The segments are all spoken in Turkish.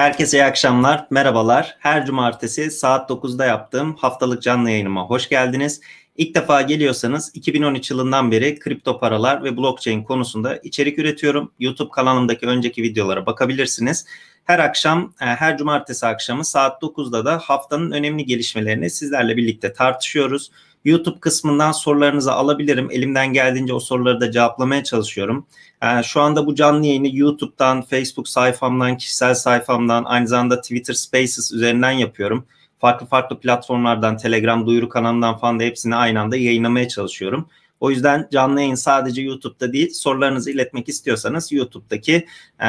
Herkese iyi akşamlar, merhabalar. Her cumartesi saat 9'da yaptığım haftalık canlı yayınıma hoş geldiniz. İlk defa geliyorsanız 2013 yılından beri kripto paralar ve blockchain konusunda içerik üretiyorum. YouTube kanalımdaki önceki videolara bakabilirsiniz. Her akşam, e, her cumartesi akşamı saat 9'da da haftanın önemli gelişmelerini sizlerle birlikte tartışıyoruz. YouTube kısmından sorularınızı alabilirim. Elimden geldiğince o soruları da cevaplamaya çalışıyorum. Ee, şu anda bu canlı yayını YouTube'dan, Facebook sayfamdan, kişisel sayfamdan, aynı zamanda Twitter Spaces üzerinden yapıyorum. Farklı farklı platformlardan, Telegram duyuru kanalından falan da hepsini aynı anda yayınlamaya çalışıyorum. O yüzden canlı yayın sadece YouTube'da değil, sorularınızı iletmek istiyorsanız YouTube'daki e,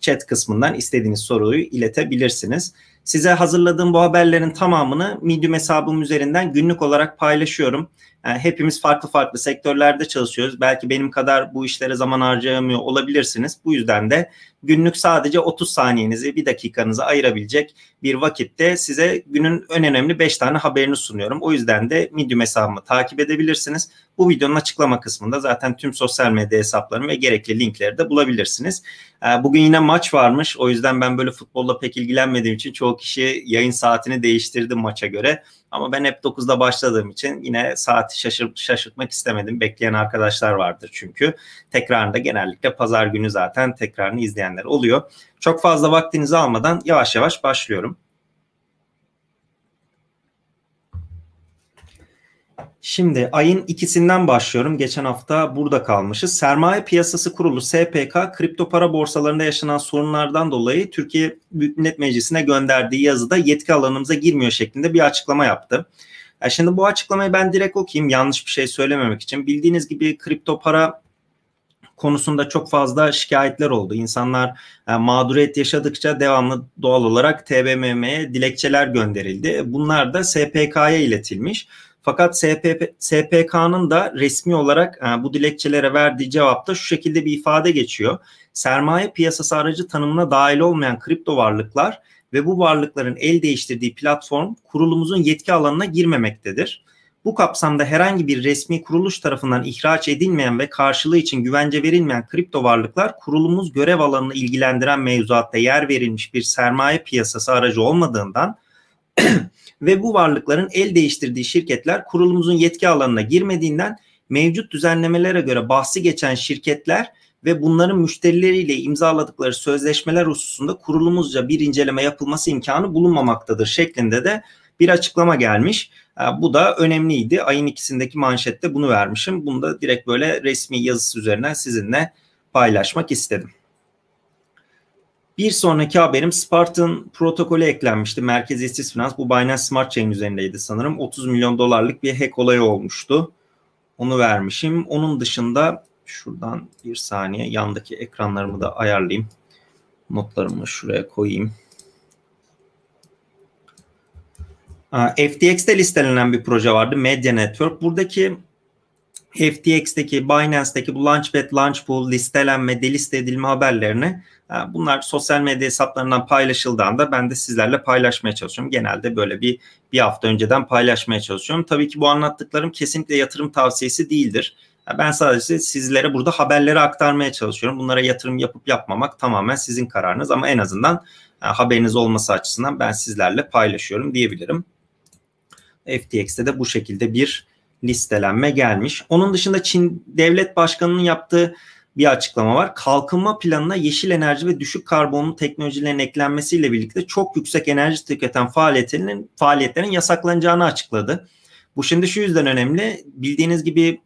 chat kısmından istediğiniz soruyu iletebilirsiniz. Size hazırladığım bu haberlerin tamamını Medium hesabım üzerinden günlük olarak paylaşıyorum. Yani hepimiz farklı farklı sektörlerde çalışıyoruz. Belki benim kadar bu işlere zaman harcayamıyor olabilirsiniz. Bu yüzden de günlük sadece 30 saniyenizi, bir dakikanızı ayırabilecek bir vakitte size günün en önemli 5 tane haberini sunuyorum. O yüzden de Medium hesabımı takip edebilirsiniz. Bu videonun açıklama kısmında zaten tüm sosyal medya hesaplarım ve gerekli linkleri de bulabilirsiniz. Ee, bugün yine maç varmış. O yüzden ben böyle futbolla pek ilgilenmediğim için çoğu kişi yayın saatini değiştirdi maça göre. Ama ben hep 9'da başladığım için yine saati şaşırt, şaşırtmak istemedim. Bekleyen arkadaşlar vardır çünkü. Tekrarında genellikle pazar günü zaten tekrarını izleyenler oluyor. Çok fazla vaktinizi almadan yavaş yavaş başlıyorum. Şimdi ayın ikisinden başlıyorum. Geçen hafta burada kalmışız. Sermaye Piyasası Kurulu SPK kripto para borsalarında yaşanan sorunlardan dolayı Türkiye Büyük Millet Meclisi'ne gönderdiği yazıda yetki alanımıza girmiyor şeklinde bir açıklama yaptı. Ya şimdi bu açıklamayı ben direkt okuyayım yanlış bir şey söylememek için. Bildiğiniz gibi kripto para konusunda çok fazla şikayetler oldu. İnsanlar e, mağduriyet yaşadıkça devamlı doğal olarak TBMM'ye dilekçeler gönderildi. Bunlar da SPK'ya iletilmiş. Fakat SPP, SPK'nın da resmi olarak e, bu dilekçelere verdiği cevapta şu şekilde bir ifade geçiyor. Sermaye piyasası aracı tanımına dahil olmayan kripto varlıklar ve bu varlıkların el değiştirdiği platform kurulumuzun yetki alanına girmemektedir. Bu kapsamda herhangi bir resmi kuruluş tarafından ihraç edilmeyen ve karşılığı için güvence verilmeyen kripto varlıklar kurulumuz görev alanını ilgilendiren mevzuatta yer verilmiş bir sermaye piyasası aracı olmadığından ve bu varlıkların el değiştirdiği şirketler kurulumuzun yetki alanına girmediğinden mevcut düzenlemelere göre bahsi geçen şirketler ve bunların müşterileriyle imzaladıkları sözleşmeler hususunda kurulumuzca bir inceleme yapılması imkanı bulunmamaktadır şeklinde de bir açıklama gelmiş. Bu da önemliydi. Ayın ikisindeki manşette bunu vermişim. Bunu da direkt böyle resmi yazısı üzerinden sizinle paylaşmak istedim. Bir sonraki haberim Spartan protokolü eklenmişti. Merkeziyetsiz finans bu Binance Smart Chain üzerindeydi sanırım. 30 milyon dolarlık bir hack olayı olmuştu. Onu vermişim. Onun dışında şuradan bir saniye yandaki ekranlarımı da ayarlayayım. Notlarımı şuraya koyayım. FTX'te listelenen bir proje vardı. Media Network. Buradaki FTX'teki, Binance'deki bu Launchpad, Launchpool, listelenme, deliste edilme haberlerini bunlar sosyal medya hesaplarından paylaşıldığında ben de sizlerle paylaşmaya çalışıyorum. Genelde böyle bir bir hafta önceden paylaşmaya çalışıyorum. Tabii ki bu anlattıklarım kesinlikle yatırım tavsiyesi değildir. Ben sadece sizlere burada haberleri aktarmaya çalışıyorum. Bunlara yatırım yapıp yapmamak tamamen sizin kararınız ama en azından haberiniz olması açısından ben sizlerle paylaşıyorum diyebilirim. FTX'te de bu şekilde bir listelenme gelmiş. Onun dışında Çin Devlet Başkanı'nın yaptığı bir açıklama var. Kalkınma planına yeşil enerji ve düşük karbonlu teknolojilerin eklenmesiyle birlikte çok yüksek enerji tüketen faaliyetlerin faaliyetlerin yasaklanacağını açıkladı. Bu şimdi şu yüzden önemli. Bildiğiniz gibi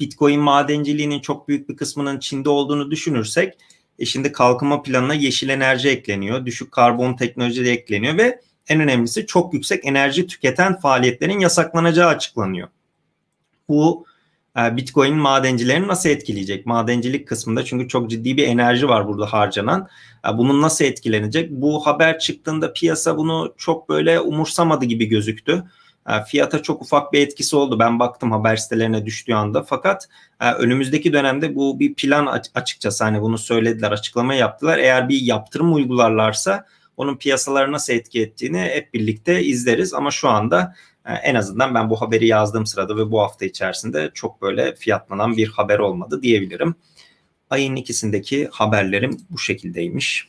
Bitcoin madenciliğinin çok büyük bir kısmının Çin'de olduğunu düşünürsek e şimdi kalkınma planına yeşil enerji ekleniyor, düşük karbon teknoloji ekleniyor ve en önemlisi çok yüksek enerji tüketen faaliyetlerin yasaklanacağı açıklanıyor. Bu e, Bitcoin madencilerini nasıl etkileyecek? Madencilik kısmında çünkü çok ciddi bir enerji var burada harcanan. E, bunun nasıl etkilenecek? Bu haber çıktığında piyasa bunu çok böyle umursamadı gibi gözüktü. E, fiyata çok ufak bir etkisi oldu. Ben baktım haber sitelerine düştüğü anda. Fakat önümüzdeki dönemde bu bir plan açıkçası hani bunu söylediler, açıklama yaptılar. Eğer bir yaptırım uygularlarsa onun piyasalara nasıl etki ettiğini hep birlikte izleriz ama şu anda e, en azından ben bu haberi yazdığım sırada ve bu hafta içerisinde çok böyle fiyatlanan bir haber olmadı diyebilirim. Ayın ikisindeki haberlerim bu şekildeymiş.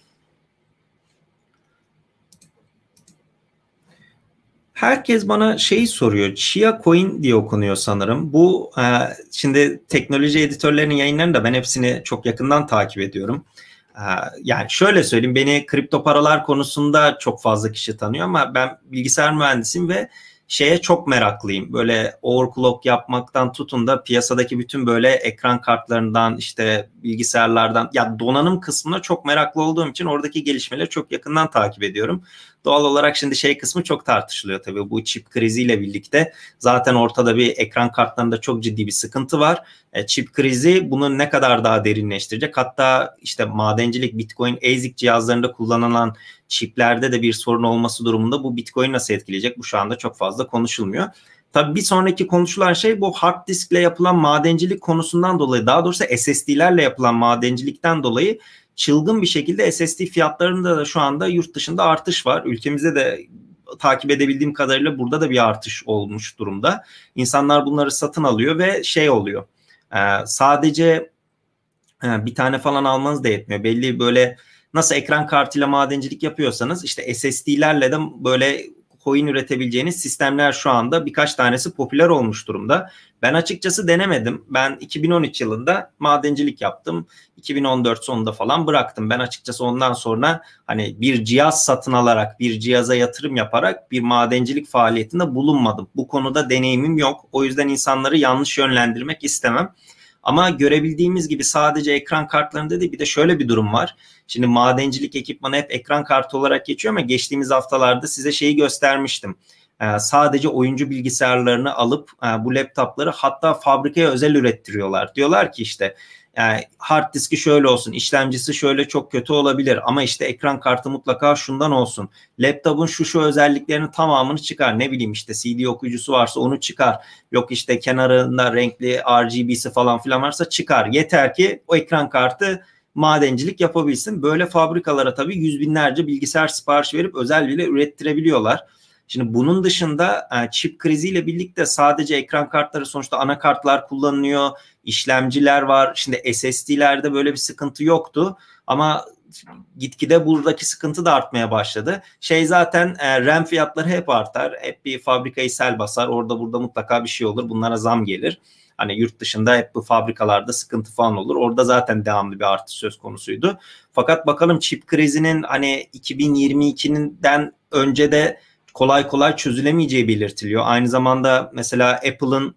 Herkes bana şeyi soruyor. Chia Coin diye okunuyor sanırım. Bu e, şimdi teknoloji editörlerinin yayınlarını da ben hepsini çok yakından takip ediyorum. E, yani şöyle söyleyeyim beni kripto paralar konusunda çok fazla kişi tanıyor ama ben bilgisayar mühendisiyim ve şeye çok meraklıyım. Böyle overclock yapmaktan tutun da piyasadaki bütün böyle ekran kartlarından işte bilgisayarlardan ya donanım kısmına çok meraklı olduğum için oradaki gelişmeleri çok yakından takip ediyorum. Doğal olarak şimdi şey kısmı çok tartışılıyor tabii bu çip kriziyle birlikte. Zaten ortada bir ekran kartlarında çok ciddi bir sıkıntı var. E, çip krizi bunu ne kadar daha derinleştirecek? Hatta işte madencilik, Bitcoin, ASIC cihazlarında kullanılan çiplerde de bir sorun olması durumunda bu Bitcoin nasıl etkileyecek? Bu şu anda çok fazla konuşulmuyor. Tabii bir sonraki konuşulan şey bu hard diskle yapılan madencilik konusundan dolayı daha doğrusu SSD'lerle yapılan madencilikten dolayı çılgın bir şekilde SSD fiyatlarında da şu anda yurt dışında artış var. Ülkemizde de takip edebildiğim kadarıyla burada da bir artış olmuş durumda. İnsanlar bunları satın alıyor ve şey oluyor. E, sadece e, bir tane falan almanız da yetmiyor. Belli böyle nasıl ekran kartıyla madencilik yapıyorsanız işte SSD'lerle de böyle coin üretebileceğiniz sistemler şu anda birkaç tanesi popüler olmuş durumda. Ben açıkçası denemedim. Ben 2013 yılında madencilik yaptım. 2014 sonunda falan bıraktım. Ben açıkçası ondan sonra hani bir cihaz satın alarak, bir cihaza yatırım yaparak bir madencilik faaliyetinde bulunmadım. Bu konuda deneyimim yok. O yüzden insanları yanlış yönlendirmek istemem. Ama görebildiğimiz gibi sadece ekran kartlarında değil bir de şöyle bir durum var. Şimdi madencilik ekipmanı hep ekran kartı olarak geçiyor ama geçtiğimiz haftalarda size şeyi göstermiştim. Ee, sadece oyuncu bilgisayarlarını alıp e, bu laptopları hatta fabrikaya özel ürettiriyorlar. Diyorlar ki işte yani hard diski şöyle olsun, işlemcisi şöyle çok kötü olabilir ama işte ekran kartı mutlaka şundan olsun. Laptopun şu şu özelliklerinin tamamını çıkar. Ne bileyim işte CD okuyucusu varsa onu çıkar. Yok işte kenarında renkli RGB'si falan filan varsa çıkar. Yeter ki o ekran kartı madencilik yapabilsin. Böyle fabrikalara tabii yüz binlerce bilgisayar sipariş verip özel bile ürettirebiliyorlar. Şimdi bunun dışında e, çip kriziyle birlikte sadece ekran kartları sonuçta anakartlar kullanılıyor, işlemciler var. Şimdi SSD'lerde böyle bir sıkıntı yoktu ama gitgide buradaki sıkıntı da artmaya başladı. Şey zaten e, RAM fiyatları hep artar. Hep bir fabrikayı sel basar. Orada burada mutlaka bir şey olur. Bunlara zam gelir. Hani yurt dışında hep bu fabrikalarda sıkıntı falan olur. Orada zaten devamlı bir artış söz konusuydu. Fakat bakalım çip krizinin hani 2022'den önce de kolay kolay çözülemeyeceği belirtiliyor. Aynı zamanda mesela Apple'ın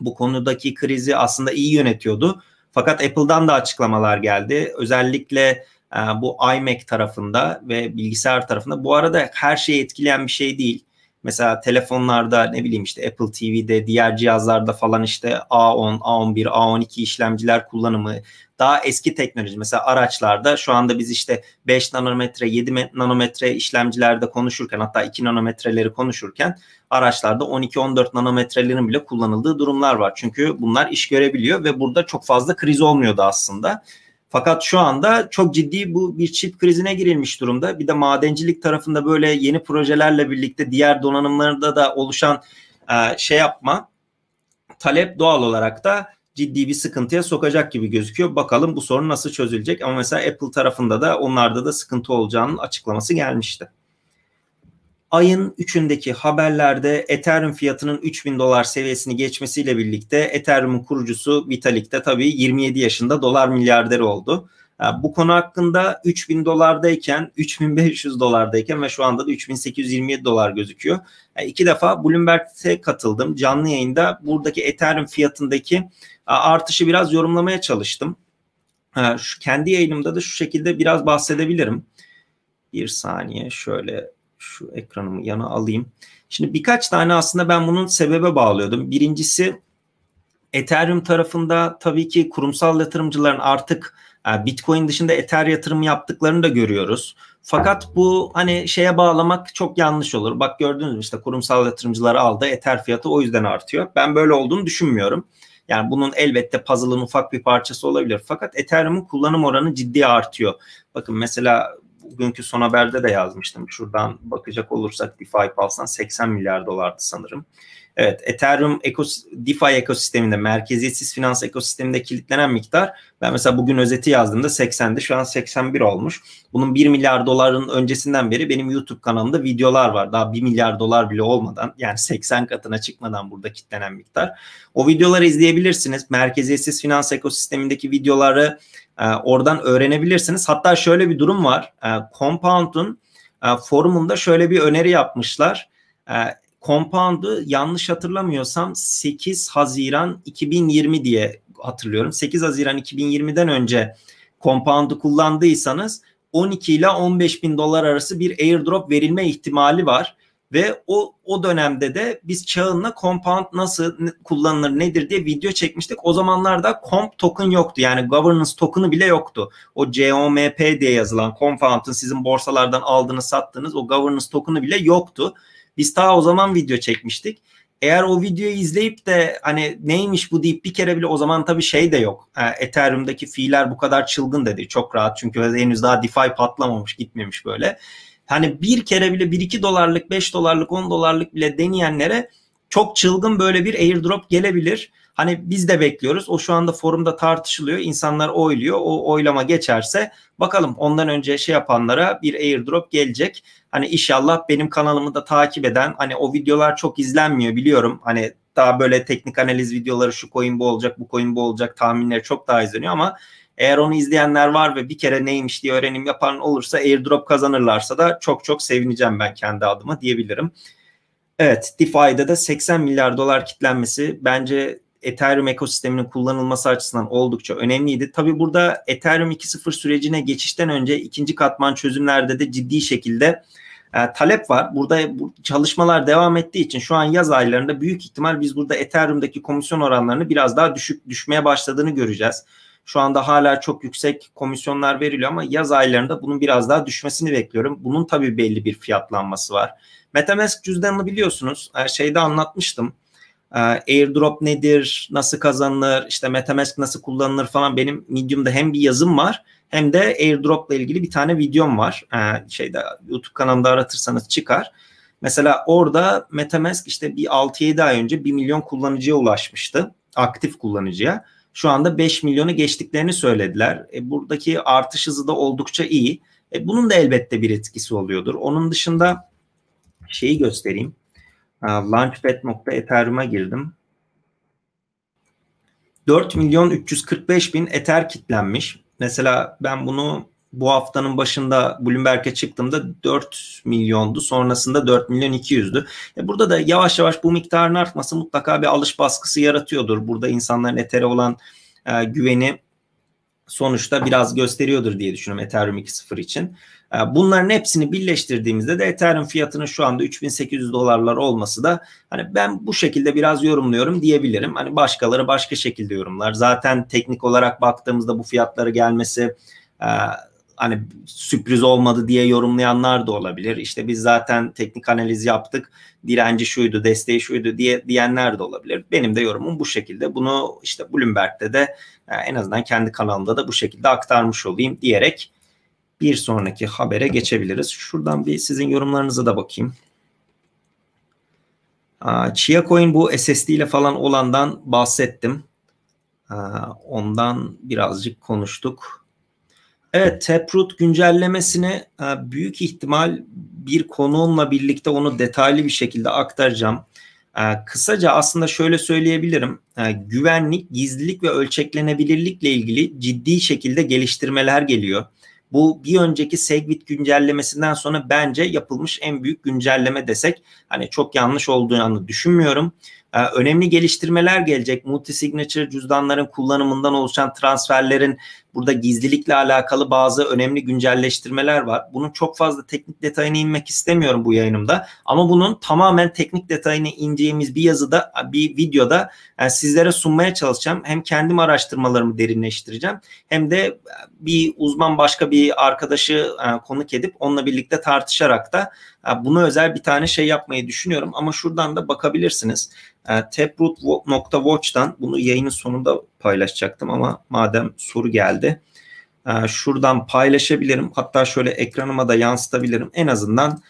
bu konudaki krizi aslında iyi yönetiyordu. Fakat Apple'dan da açıklamalar geldi. Özellikle e, bu iMac tarafında ve bilgisayar tarafında. Bu arada her şeyi etkileyen bir şey değil. Mesela telefonlarda ne bileyim işte Apple TV'de diğer cihazlarda falan işte A10, A11, A12 işlemciler kullanımı daha eski teknoloji mesela araçlarda şu anda biz işte 5 nanometre 7 nanometre işlemcilerde konuşurken hatta 2 nanometreleri konuşurken araçlarda 12-14 nanometrelerin bile kullanıldığı durumlar var. Çünkü bunlar iş görebiliyor ve burada çok fazla kriz olmuyordu aslında. Fakat şu anda çok ciddi bu bir çip krizine girilmiş durumda. Bir de madencilik tarafında böyle yeni projelerle birlikte diğer donanımlarda da oluşan şey yapma talep doğal olarak da ciddi bir sıkıntıya sokacak gibi gözüküyor. Bakalım bu sorun nasıl çözülecek ama mesela Apple tarafında da onlarda da sıkıntı olacağının açıklaması gelmişti ayın 3'ündeki haberlerde Ethereum fiyatının 3000 dolar seviyesini geçmesiyle birlikte Ethereum'un kurucusu Vitalik de tabii 27 yaşında dolar milyarderi oldu. Bu konu hakkında 3000 dolardayken, 3500 dolardayken ve şu anda da 3827 dolar gözüküyor. Yani iki defa Bloomberg'e katıldım. Canlı yayında buradaki Ethereum fiyatındaki artışı biraz yorumlamaya çalıştım. Şu kendi yayınımda da şu şekilde biraz bahsedebilirim. Bir saniye şöyle şu ekranımı yana alayım. Şimdi birkaç tane aslında ben bunun sebebe bağlıyordum. Birincisi Ethereum tarafında tabii ki kurumsal yatırımcıların artık e, Bitcoin dışında Ether yatırım yaptıklarını da görüyoruz. Fakat bu hani şeye bağlamak çok yanlış olur. Bak gördünüz mü işte kurumsal yatırımcıları aldı. Ether fiyatı o yüzden artıyor. Ben böyle olduğunu düşünmüyorum. Yani bunun elbette puzzle'ın ufak bir parçası olabilir. Fakat Ethereum'un kullanım oranı ciddi artıyor. Bakın mesela bugünkü son haberde de yazmıştım. Şuradan bakacak olursak DeFi Pulse'dan 80 milyar dolardı sanırım. Evet, Ethereum ekos DeFi ekosisteminde, merkeziyetsiz finans ekosisteminde kilitlenen miktar ben mesela bugün özeti yazdığımda 80'di. Şu an 81 olmuş. Bunun 1 milyar doların öncesinden beri benim YouTube kanalımda videolar var. Daha 1 milyar dolar bile olmadan yani 80 katına çıkmadan burada kilitlenen miktar. O videoları izleyebilirsiniz. Merkeziyetsiz finans ekosistemindeki videoları e, oradan öğrenebilirsiniz. Hatta şöyle bir durum var. E, Compound'un e, forumunda şöyle bir öneri yapmışlar. E, Compound'u yanlış hatırlamıyorsam 8 Haziran 2020 diye hatırlıyorum. 8 Haziran 2020'den önce Compound'u kullandıysanız 12 ile 15 bin dolar arası bir airdrop verilme ihtimali var. Ve o, o dönemde de biz Çağın'la Compound nasıl kullanılır nedir diye video çekmiştik. O zamanlarda Comp token yoktu. Yani governance token'ı bile yoktu. O COMP diye yazılan Compound'ın sizin borsalardan aldığınız sattığınız o governance token'ı bile yoktu. Biz ta o zaman video çekmiştik. Eğer o videoyu izleyip de hani neymiş bu deyip bir kere bile o zaman tabii şey de yok. E, Ethereum'daki fiiller bu kadar çılgın dedi. Çok rahat çünkü henüz daha DeFi patlamamış gitmemiş böyle. Hani bir kere bile 1-2 dolarlık 5 dolarlık 10 dolarlık bile deneyenlere çok çılgın böyle bir airdrop gelebilir. Hani biz de bekliyoruz. O şu anda forumda tartışılıyor. İnsanlar oyluyor. O oylama geçerse bakalım ondan önce şey yapanlara bir airdrop gelecek. Hani inşallah benim kanalımı da takip eden hani o videolar çok izlenmiyor biliyorum. Hani daha böyle teknik analiz videoları şu coin bu olacak bu coin bu olacak tahminleri çok daha izleniyor ama eğer onu izleyenler var ve bir kere neymiş diye öğrenim yapan olursa airdrop kazanırlarsa da çok çok sevineceğim ben kendi adıma diyebilirim. Evet DeFi'de de 80 milyar dolar kitlenmesi bence Ethereum ekosisteminin kullanılması açısından oldukça önemliydi. Tabi burada Ethereum 2.0 sürecine geçişten önce ikinci katman çözümlerde de ciddi şekilde e, talep var. Burada bu çalışmalar devam ettiği için şu an yaz aylarında büyük ihtimal biz burada Ethereum'daki komisyon oranlarını biraz daha düşük düşmeye başladığını göreceğiz. Şu anda hala çok yüksek komisyonlar veriliyor ama yaz aylarında bunun biraz daha düşmesini bekliyorum. Bunun tabii belli bir fiyatlanması var. MetaMask cüzdanını biliyorsunuz. E, şeyde anlatmıştım. E, airdrop nedir, nasıl kazanılır, işte MetaMask nasıl kullanılır falan benim Medium'da hem bir yazım var hem de airdrop ile ilgili bir tane videom var. E, şeyde YouTube kanalımda aratırsanız çıkar. Mesela orada MetaMask işte bir 6-7 ay önce 1 milyon kullanıcıya ulaşmıştı. Aktif kullanıcıya. Şu anda 5 milyonu geçtiklerini söylediler. E, buradaki artış hızı da oldukça iyi. E, bunun da elbette bir etkisi oluyordur. Onun dışında şeyi göstereyim. Launchpad.ethereum'a girdim. 4 milyon 345 bin Ether kitlenmiş. Mesela ben bunu bu haftanın başında Bloomberg'e çıktığımda 4 milyondu. Sonrasında 4 milyon 200'dü. E burada da yavaş yavaş bu miktarın artması mutlaka bir alış baskısı yaratıyordur. Burada insanların Ether'e olan e, güveni sonuçta biraz gösteriyordur diye düşünüyorum Ethereum 2.0 için. E, bunların hepsini birleştirdiğimizde de Ethereum fiyatının şu anda 3800 dolarlar olması da hani ben bu şekilde biraz yorumluyorum diyebilirim. Hani başkaları başka şekilde yorumlar. Zaten teknik olarak baktığımızda bu fiyatları gelmesi e, hani sürpriz olmadı diye yorumlayanlar da olabilir. İşte biz zaten teknik analiz yaptık. Direnci şuydu, desteği şuydu diye diyenler de olabilir. Benim de yorumum bu şekilde. Bunu işte Bloomberg'de de e, en azından kendi kanalımda da bu şekilde aktarmış olayım diyerek bir sonraki habere geçebiliriz. Şuradan bir sizin yorumlarınıza da bakayım. Chia Coin bu SSD ile falan olandan bahsettim. Ondan birazcık konuştuk. Evet, Taproot güncellemesini büyük ihtimal bir konuğumla birlikte onu detaylı bir şekilde aktaracağım. Kısaca aslında şöyle söyleyebilirim. Güvenlik, gizlilik ve ölçeklenebilirlikle ilgili ciddi şekilde geliştirmeler geliyor. Bu bir önceki Segwit güncellemesinden sonra bence yapılmış en büyük güncelleme desek hani çok yanlış olduğunu düşünmüyorum. Ee, önemli geliştirmeler gelecek. Multi signature cüzdanların kullanımından oluşan transferlerin burada gizlilikle alakalı bazı önemli güncelleştirmeler var. Bunun çok fazla teknik detayına inmek istemiyorum bu yayınımda. Ama bunun tamamen teknik detayına ineceğimiz bir yazıda, bir videoda yani sizlere sunmaya çalışacağım. Hem kendim araştırmalarımı derinleştireceğim hem de bir uzman başka bir arkadaşı e, konuk edip onunla birlikte tartışarak da e, buna özel bir tane şey yapmayı düşünüyorum. Ama şuradan da bakabilirsiniz. E, Taproot.watch'tan bunu yayının sonunda paylaşacaktım ama madem soru geldi. e, şuradan paylaşabilirim. Hatta şöyle ekranıma da yansıtabilirim. En azından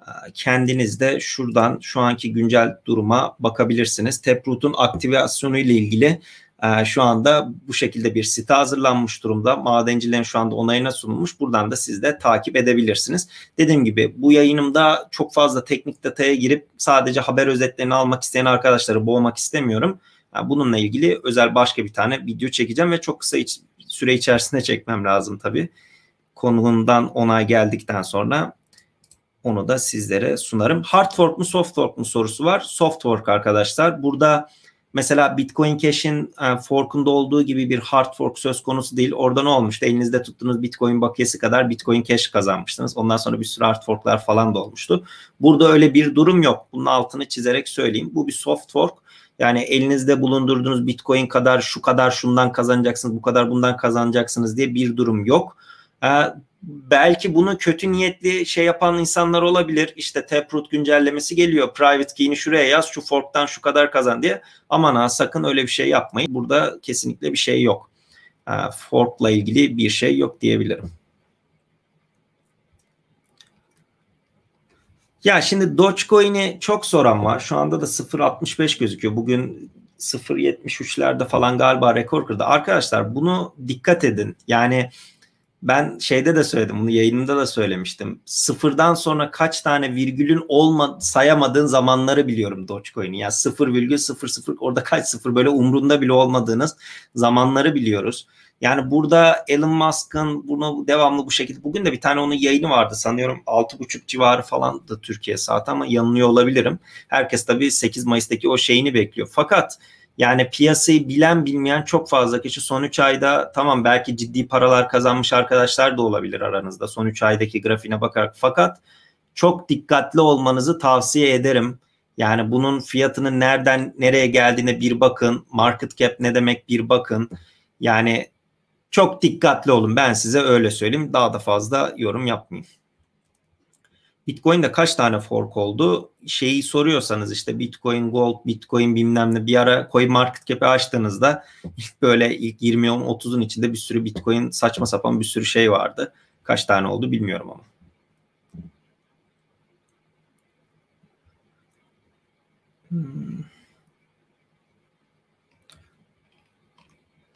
e, kendiniz de şuradan şu anki güncel duruma bakabilirsiniz. Taproot'un aktivasyonu ile ilgili e, şu anda bu şekilde bir site hazırlanmış durumda. Madencilerin şu anda onayına sunulmuş. Buradan da siz de takip edebilirsiniz. Dediğim gibi bu yayınımda çok fazla teknik detaya girip sadece haber özetlerini almak isteyen arkadaşları boğmak istemiyorum. Bununla ilgili özel başka bir tane video çekeceğim ve çok kısa iç, süre içerisinde çekmem lazım tabii. Konuğundan onay geldikten sonra onu da sizlere sunarım. Hard fork mu soft fork mu sorusu var. Soft fork arkadaşlar. Burada mesela Bitcoin Cash'in e, fork'unda olduğu gibi bir hard fork söz konusu değil. Orada ne olmuştu? Elinizde tuttuğunuz Bitcoin bakiyesi kadar Bitcoin Cash kazanmıştınız. Ondan sonra bir sürü hard fork'lar falan da olmuştu. Burada öyle bir durum yok. Bunun altını çizerek söyleyeyim. Bu bir soft fork. Yani elinizde bulundurduğunuz Bitcoin kadar şu kadar şundan kazanacaksınız, bu kadar bundan kazanacaksınız diye bir durum yok. Ee, belki bunu kötü niyetli şey yapan insanlar olabilir. İşte Taproot güncellemesi geliyor. Private key'ini şuraya yaz, şu fork'tan şu kadar kazan diye. Aman ha sakın öyle bir şey yapmayın. Burada kesinlikle bir şey yok. Ee, fork'la ilgili bir şey yok diyebilirim. Ya şimdi Dogecoin'i çok soran var. Şu anda da 0.65 gözüküyor. Bugün 0.73'lerde falan galiba rekor kırdı. Arkadaşlar bunu dikkat edin. Yani ben şeyde de söyledim bunu yayınımda da söylemiştim. Sıfırdan sonra kaç tane virgülün olma, sayamadığın zamanları biliyorum Dogecoin'i. Yani 0,00 orada kaç sıfır böyle umrunda bile olmadığınız zamanları biliyoruz. Yani burada Elon Musk'ın bunu devamlı bu şekilde bugün de bir tane onun yayını vardı sanıyorum 6.5 civarı falan da Türkiye saati ama yanılıyor olabilirim. Herkes tabii 8 Mayıs'taki o şeyini bekliyor. Fakat yani piyasayı bilen bilmeyen çok fazla kişi son 3 ayda tamam belki ciddi paralar kazanmış arkadaşlar da olabilir aranızda son 3 aydaki grafiğine bakarak. Fakat çok dikkatli olmanızı tavsiye ederim. Yani bunun fiyatının nereden nereye geldiğine bir bakın. Market cap ne demek bir bakın. Yani çok dikkatli olun. Ben size öyle söyleyeyim. Daha da fazla yorum yapmayayım. Bitcoin'de kaç tane fork oldu? Şeyi soruyorsanız işte Bitcoin Gold, Bitcoin bilmem ne bir ara Coin Market Cap'i açtığınızda ilk böyle ilk 20 10 30'un içinde bir sürü Bitcoin saçma sapan bir sürü şey vardı. Kaç tane oldu bilmiyorum ama. Hmm.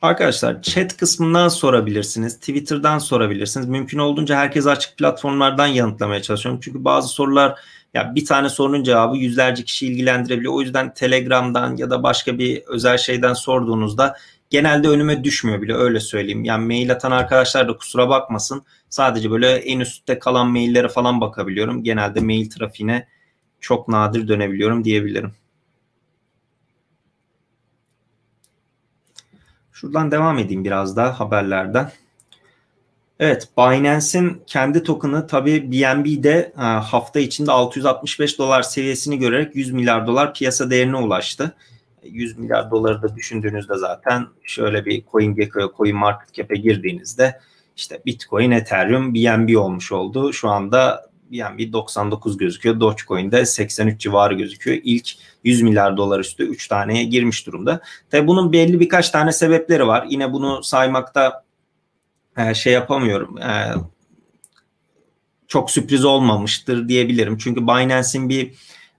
Arkadaşlar chat kısmından sorabilirsiniz. Twitter'dan sorabilirsiniz. Mümkün olduğunca herkes açık platformlardan yanıtlamaya çalışıyorum. Çünkü bazı sorular ya bir tane sorunun cevabı yüzlerce kişi ilgilendirebiliyor. O yüzden Telegram'dan ya da başka bir özel şeyden sorduğunuzda genelde önüme düşmüyor bile öyle söyleyeyim. Yani mail atan arkadaşlar da kusura bakmasın. Sadece böyle en üstte kalan maillere falan bakabiliyorum. Genelde mail trafiğine çok nadir dönebiliyorum diyebilirim. Şuradan devam edeyim biraz daha haberlerden. Evet Binance'in kendi token'ı tabi BNB'de e, hafta içinde 665 dolar seviyesini görerek 100 milyar dolar piyasa değerine ulaştı. 100 milyar doları da düşündüğünüzde zaten şöyle bir CoinGecko'ya, CoinMarketCap'e girdiğinizde işte Bitcoin, Ethereum, BNB olmuş oldu. Şu anda BNB 99 gözüküyor. Dogecoin'de 83 civarı gözüküyor. İlk 100 milyar dolar üstü 3 taneye girmiş durumda. Tabi bunun belli birkaç tane sebepleri var. Yine bunu saymakta e, şey yapamıyorum. E, çok sürpriz olmamıştır diyebilirim. Çünkü Binance'in bir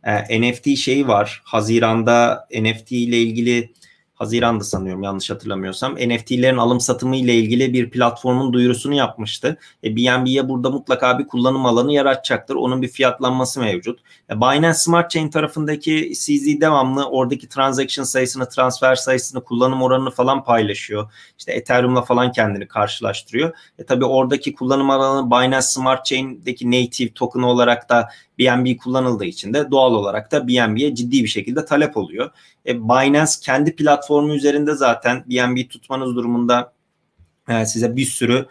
e, NFT şeyi var. Haziranda NFT ile ilgili Haziran'da sanıyorum yanlış hatırlamıyorsam NFT'lerin alım satımı ile ilgili bir platformun duyurusunu yapmıştı. E, BNB'ye burada mutlaka bir kullanım alanı yaratacaktır. Onun bir fiyatlanması mevcut. E, Binance Smart Chain tarafındaki CZ devamlı oradaki transaction sayısını, transfer sayısını, kullanım oranını falan paylaşıyor. İşte Ethereum'la falan kendini karşılaştırıyor. E tabi oradaki kullanım alanı Binance Smart Chain'deki native token olarak da BNB kullanıldığı için de doğal olarak da BNB'ye ciddi bir şekilde talep oluyor. E, Binance kendi platformu üzerinde zaten BNB tutmanız durumunda e, size bir sürü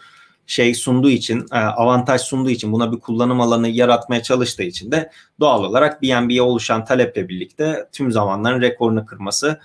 şey sunduğu için, e, avantaj sunduğu için buna bir kullanım alanı yaratmaya çalıştığı için de doğal olarak BNB'ye oluşan taleple birlikte tüm zamanların rekorunu kırması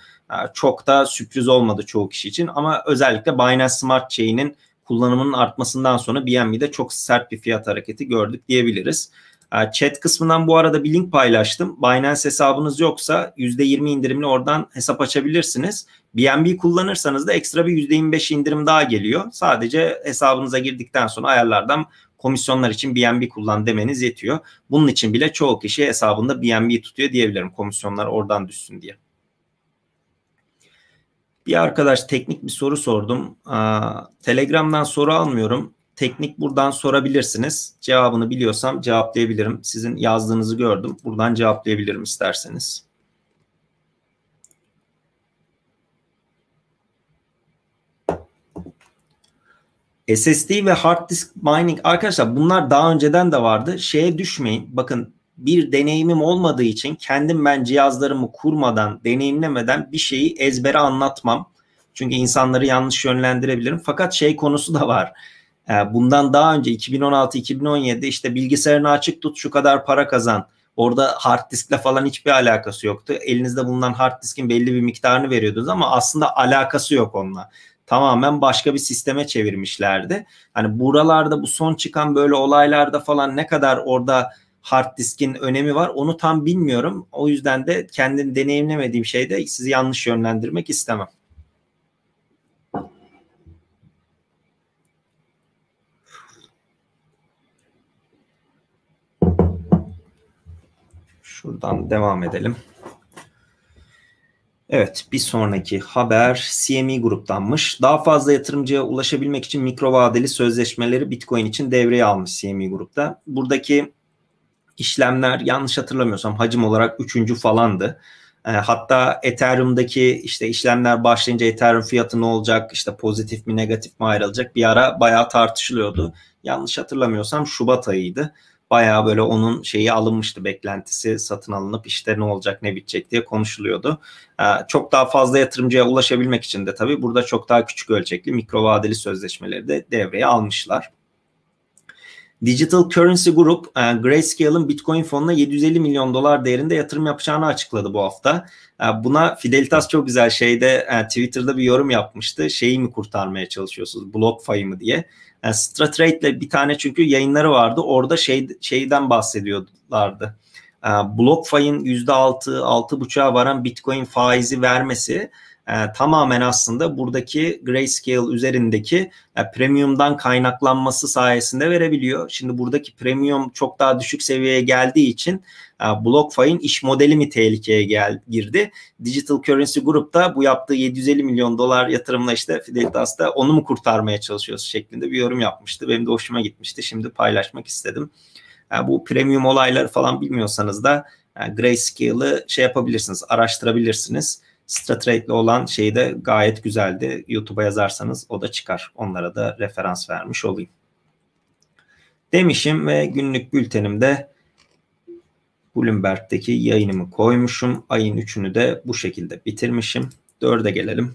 çok da sürpriz olmadı çoğu kişi için ama özellikle Binance Smart Chain'in kullanımının artmasından sonra BNB'de çok sert bir fiyat hareketi gördük diyebiliriz. Ee, chat kısmından bu arada bir link paylaştım. Binance hesabınız yoksa %20 indirimli oradan hesap açabilirsiniz. BNB kullanırsanız da ekstra bir %25 indirim daha geliyor. Sadece hesabınıza girdikten sonra ayarlardan komisyonlar için BNB kullan demeniz yetiyor. Bunun için bile çoğu kişi hesabında BNB tutuyor diyebilirim. Komisyonlar oradan düşsün diye. Bir arkadaş teknik bir soru sordum. Telegram'dan soru almıyorum. Teknik buradan sorabilirsiniz. Cevabını biliyorsam cevaplayabilirim. Sizin yazdığınızı gördüm. Buradan cevaplayabilirim isterseniz. SSD ve hard disk mining arkadaşlar bunlar daha önceden de vardı. Şeye düşmeyin. Bakın bir deneyimim olmadığı için kendim ben cihazlarımı kurmadan, deneyimlemeden bir şeyi ezbere anlatmam. Çünkü insanları yanlış yönlendirebilirim. Fakat şey konusu da var. Ee, bundan daha önce 2016-2017 işte bilgisayarını açık tut şu kadar para kazan. Orada hard diskle falan hiçbir alakası yoktu. Elinizde bulunan hard diskin belli bir miktarını veriyordunuz ama aslında alakası yok onunla. Tamamen başka bir sisteme çevirmişlerdi. Hani buralarda bu son çıkan böyle olaylarda falan ne kadar orada hard diskin önemi var onu tam bilmiyorum. O yüzden de kendim deneyimlemediğim şeyde sizi yanlış yönlendirmek istemem. Şuradan devam edelim. Evet bir sonraki haber CME gruptanmış. Daha fazla yatırımcıya ulaşabilmek için mikro vadeli sözleşmeleri Bitcoin için devreye almış CME grupta. Buradaki işlemler yanlış hatırlamıyorsam hacim olarak üçüncü falandı. E, hatta Ethereum'daki işte işlemler başlayınca Ethereum fiyatı ne olacak işte pozitif mi negatif mi ayrılacak bir ara bayağı tartışılıyordu. Yanlış hatırlamıyorsam Şubat ayıydı. Bayağı böyle onun şeyi alınmıştı beklentisi satın alınıp işte ne olacak ne bitecek diye konuşuluyordu. E, çok daha fazla yatırımcıya ulaşabilmek için de tabii burada çok daha küçük ölçekli mikro vadeli sözleşmeleri de devreye almışlar. Digital Currency Group, e, Grayscale'ın Bitcoin fonuna 750 milyon dolar değerinde yatırım yapacağını açıkladı bu hafta. E, buna Fidelitas çok güzel şeyde e, Twitter'da bir yorum yapmıştı. Şeyi mi kurtarmaya çalışıyorsunuz? BlockFi mı diye. Stratrade'le bir tane çünkü yayınları vardı. Orada şey şeyden bahsediyorlardı. BlockFi'nin %6, 6,5'a varan Bitcoin faizi vermesi e, tamamen aslında buradaki grayscale üzerindeki e, premiumdan kaynaklanması sayesinde verebiliyor. Şimdi buradaki premium çok daha düşük seviyeye geldiği için e, BlockFi'nin iş modeli mi tehlikeye gel, girdi? Digital Currency Group da bu yaptığı 750 milyon dolar yatırımla işte Fidelitas'ta onu mu kurtarmaya çalışıyoruz şeklinde bir yorum yapmıştı. Benim de hoşuma gitmişti. Şimdi paylaşmak istedim. E, bu premium olayları falan bilmiyorsanız da e, Grayscale'ı şey yapabilirsiniz, araştırabilirsiniz Stratrate'le olan şey de gayet güzeldi. YouTube'a yazarsanız o da çıkar. Onlara da referans vermiş olayım. Demişim ve günlük bültenimde Bloomberg'deki yayınımı koymuşum. Ayın 3'ünü de bu şekilde bitirmişim. 4'e gelelim.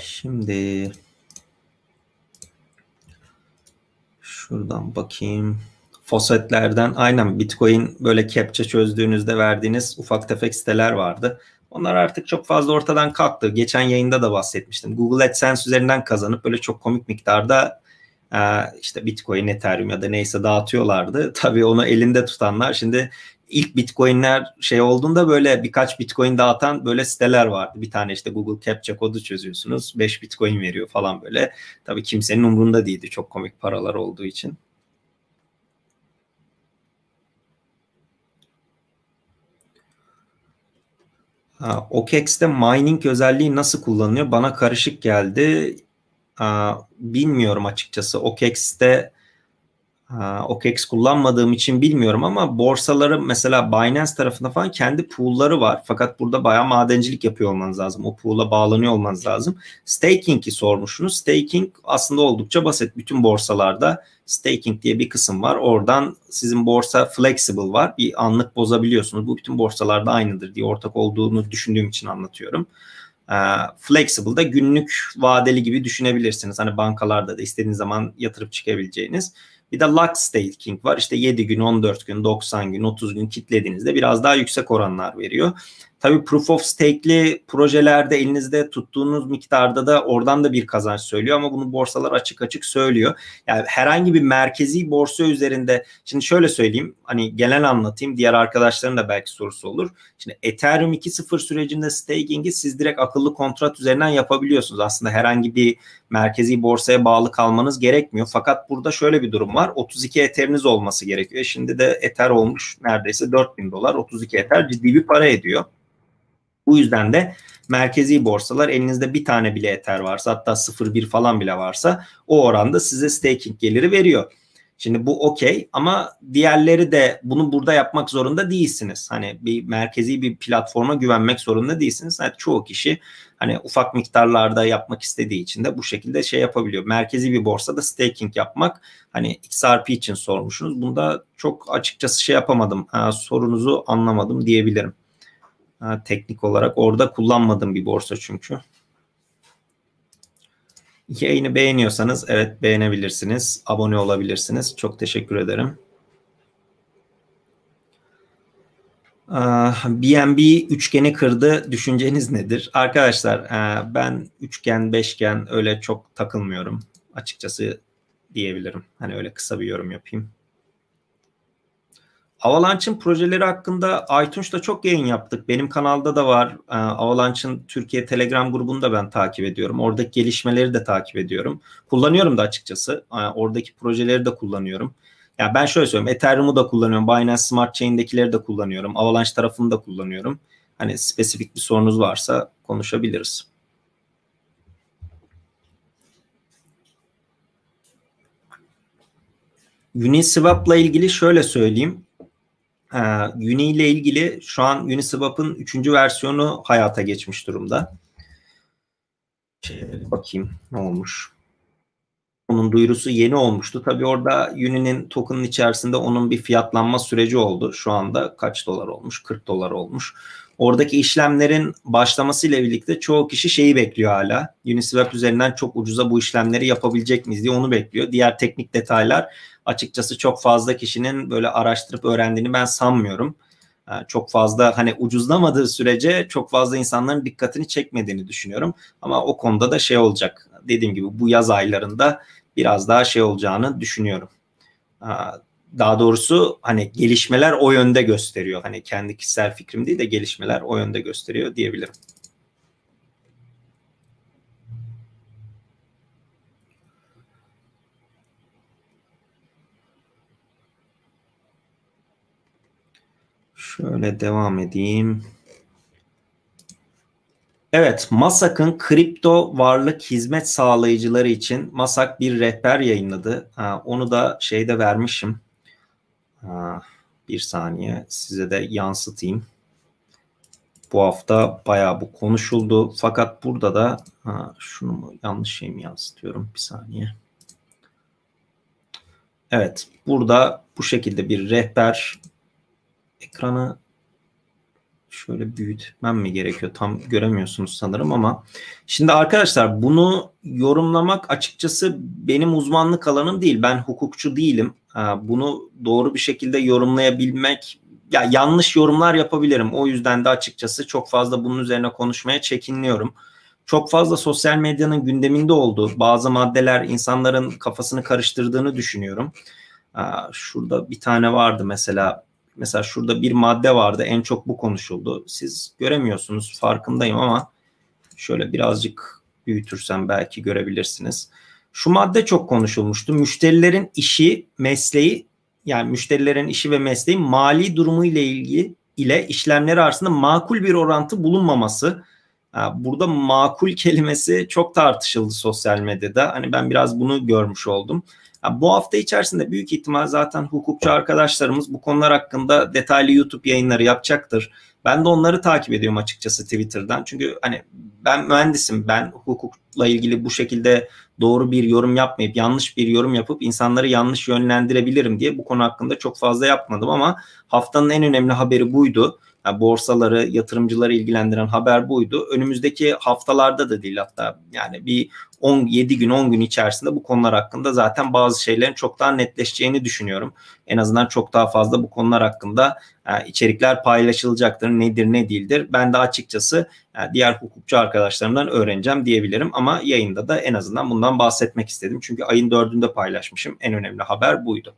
Şimdi Şuradan bakayım. Fosfetlerden aynen Bitcoin böyle captcha çözdüğünüzde verdiğiniz ufak tefek siteler vardı. Onlar artık çok fazla ortadan kalktı. Geçen yayında da bahsetmiştim. Google AdSense üzerinden kazanıp böyle çok komik miktarda işte Bitcoin, Ethereum ya da neyse dağıtıyorlardı. Tabii onu elinde tutanlar şimdi ilk Bitcoin'ler şey olduğunda böyle birkaç Bitcoin dağıtan böyle siteler vardı. Bir tane işte Google Captcha kodu çözüyorsunuz. 5 Bitcoin veriyor falan böyle. Tabii kimsenin umrunda değildi çok komik paralar olduğu için. Ha, OKEX'te mining özelliği nasıl kullanılıyor? Bana karışık geldi. Ha, bilmiyorum açıkçası. OKEX'te OKEX kullanmadığım için bilmiyorum ama borsaları mesela Binance tarafında falan kendi pool'ları var. Fakat burada bayağı madencilik yapıyor olmanız lazım. O pool'a bağlanıyor olmanız lazım. Staking'i sormuşsunuz. Staking aslında oldukça basit. Bütün borsalarda staking diye bir kısım var. Oradan sizin borsa flexible var. Bir anlık bozabiliyorsunuz. Bu bütün borsalarda aynıdır diye ortak olduğunu düşündüğüm için anlatıyorum. Flexible da günlük vadeli gibi düşünebilirsiniz. Hani bankalarda da istediğiniz zaman yatırıp çıkabileceğiniz. Bir de lock staking var. İşte 7 gün, 14 gün, 90 gün, 30 gün kitlediğinizde biraz daha yüksek oranlar veriyor. Tabii proof of stake'li projelerde elinizde tuttuğunuz miktarda da oradan da bir kazanç söylüyor ama bunu borsalar açık açık söylüyor. Yani herhangi bir merkezi borsa üzerinde şimdi şöyle söyleyeyim hani genel anlatayım diğer arkadaşların da belki sorusu olur. Şimdi Ethereum 2.0 sürecinde staking'i siz direkt akıllı kontrat üzerinden yapabiliyorsunuz. Aslında herhangi bir merkezi borsaya bağlı kalmanız gerekmiyor. Fakat burada şöyle bir durum var. 32 Ether'iniz olması gerekiyor. Şimdi de Ether olmuş neredeyse 4000 dolar. 32 Ether ciddi bir para ediyor. Bu yüzden de merkezi borsalar elinizde bir tane bile Ether varsa hatta 0.1 falan bile varsa o oranda size staking geliri veriyor. Şimdi bu okey ama diğerleri de bunu burada yapmak zorunda değilsiniz. Hani bir merkezi bir platforma güvenmek zorunda değilsiniz. Yani çoğu kişi hani ufak miktarlarda yapmak istediği için de bu şekilde şey yapabiliyor. Merkezi bir borsada staking yapmak hani XRP için sormuşsunuz. Bunda çok açıkçası şey yapamadım. Ha, sorunuzu anlamadım diyebilirim. Ha, teknik olarak orada kullanmadım bir borsa çünkü. Yayını beğeniyorsanız evet beğenebilirsiniz. Abone olabilirsiniz. Çok teşekkür ederim. BNB üçgeni kırdı. Düşünceniz nedir? Arkadaşlar ben üçgen, beşgen öyle çok takılmıyorum. Açıkçası diyebilirim. Hani öyle kısa bir yorum yapayım. Avalanche'ın projeleri hakkında iTunes'ta çok yayın yaptık. Benim kanalda da var. Ee, Avalanche'ın Türkiye Telegram grubunu da ben takip ediyorum. Oradaki gelişmeleri de takip ediyorum. Kullanıyorum da açıkçası. Ee, oradaki projeleri de kullanıyorum. Ya ben şöyle söyleyeyim. Ethereum'u da kullanıyorum. Binance Smart Chain'dekileri de kullanıyorum. Avalanche tarafını da kullanıyorum. Hani spesifik bir sorunuz varsa konuşabiliriz. Uniswap'la ilgili şöyle söyleyeyim. Ee, Uni ile ilgili şu an Uniswap'ın 3. versiyonu hayata geçmiş durumda. Şöyle bakayım ne olmuş. Onun duyurusu yeni olmuştu. Tabii orada Uni'nin token'ın içerisinde onun bir fiyatlanma süreci oldu. Şu anda kaç dolar olmuş? 40 dolar olmuş. Oradaki işlemlerin başlamasıyla birlikte çoğu kişi şeyi bekliyor hala. Uniswap üzerinden çok ucuza bu işlemleri yapabilecek miyiz diye onu bekliyor. Diğer teknik detaylar açıkçası çok fazla kişinin böyle araştırıp öğrendiğini ben sanmıyorum. Çok fazla hani ucuzlamadığı sürece çok fazla insanların dikkatini çekmediğini düşünüyorum. Ama o konuda da şey olacak. Dediğim gibi bu yaz aylarında biraz daha şey olacağını düşünüyorum. Daha doğrusu hani gelişmeler o yönde gösteriyor. Hani kendi kişisel fikrim değil de gelişmeler o yönde gösteriyor diyebilirim. Şöyle devam edeyim. Evet, Masak'ın kripto varlık hizmet sağlayıcıları için Masak bir rehber yayınladı. Onu da şeyde vermişim. Bir saniye size de yansıtayım. Bu hafta bayağı bu konuşuldu. Fakat burada da ha, şunu mu yanlış şey mi yansıtıyorum? Bir saniye. Evet, burada bu şekilde bir rehber ekranı şöyle büyütmem mi gerekiyor? Tam göremiyorsunuz sanırım ama şimdi arkadaşlar bunu yorumlamak açıkçası benim uzmanlık alanım değil. Ben hukukçu değilim. Bunu doğru bir şekilde yorumlayabilmek ya yanlış yorumlar yapabilirim. O yüzden de açıkçası çok fazla bunun üzerine konuşmaya çekinliyorum. Çok fazla sosyal medyanın gündeminde olduğu bazı maddeler insanların kafasını karıştırdığını düşünüyorum. Şurada bir tane vardı mesela Mesela şurada bir madde vardı en çok bu konuşuldu. Siz göremiyorsunuz farkındayım ama şöyle birazcık büyütürsem belki görebilirsiniz. Şu madde çok konuşulmuştu. Müşterilerin işi, mesleği yani müşterilerin işi ve mesleği mali durumu ile ilgili ile işlemleri arasında makul bir orantı bulunmaması. Burada makul kelimesi çok tartışıldı sosyal medyada. Hani ben biraz bunu görmüş oldum. Bu hafta içerisinde büyük ihtimal zaten hukukçu arkadaşlarımız bu konular hakkında detaylı YouTube yayınları yapacaktır. Ben de onları takip ediyorum açıkçası Twitter'dan. Çünkü hani ben mühendisim. Ben hukukla ilgili bu şekilde doğru bir yorum yapmayıp yanlış bir yorum yapıp insanları yanlış yönlendirebilirim diye bu konu hakkında çok fazla yapmadım ama haftanın en önemli haberi buydu. Yani borsaları, yatırımcıları ilgilendiren haber buydu. Önümüzdeki haftalarda da değil hatta yani bir 17 gün 10 gün içerisinde bu konular hakkında zaten bazı şeylerin çok daha netleşeceğini düşünüyorum. En azından çok daha fazla bu konular hakkında yani içerikler paylaşılacaktır. Nedir ne değildir. Ben de açıkçası yani diğer hukukçu arkadaşlarımdan öğreneceğim diyebilirim ama yayında da en azından bundan bahsetmek istedim. Çünkü ayın dördünde paylaşmışım. En önemli haber buydu.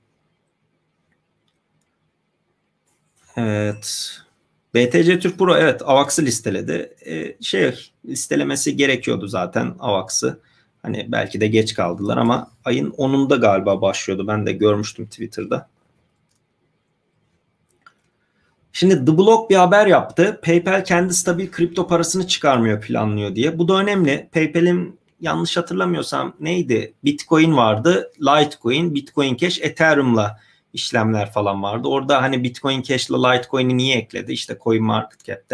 Evet. BTC Türk Pro evet AVAX'ı listeledi. Ee, şey listelemesi gerekiyordu zaten AVAX'ı. Hani belki de geç kaldılar ama ayın 10'unda galiba başlıyordu. Ben de görmüştüm Twitter'da. Şimdi The Block bir haber yaptı. PayPal kendi stabil kripto parasını çıkarmıyor planlıyor diye. Bu da önemli. PayPal'in yanlış hatırlamıyorsam neydi? Bitcoin vardı, Litecoin, Bitcoin Cash, Ethereum'la işlemler falan vardı. Orada hani Bitcoin Cash ile Litecoin'i niye ekledi? İşte Coin Market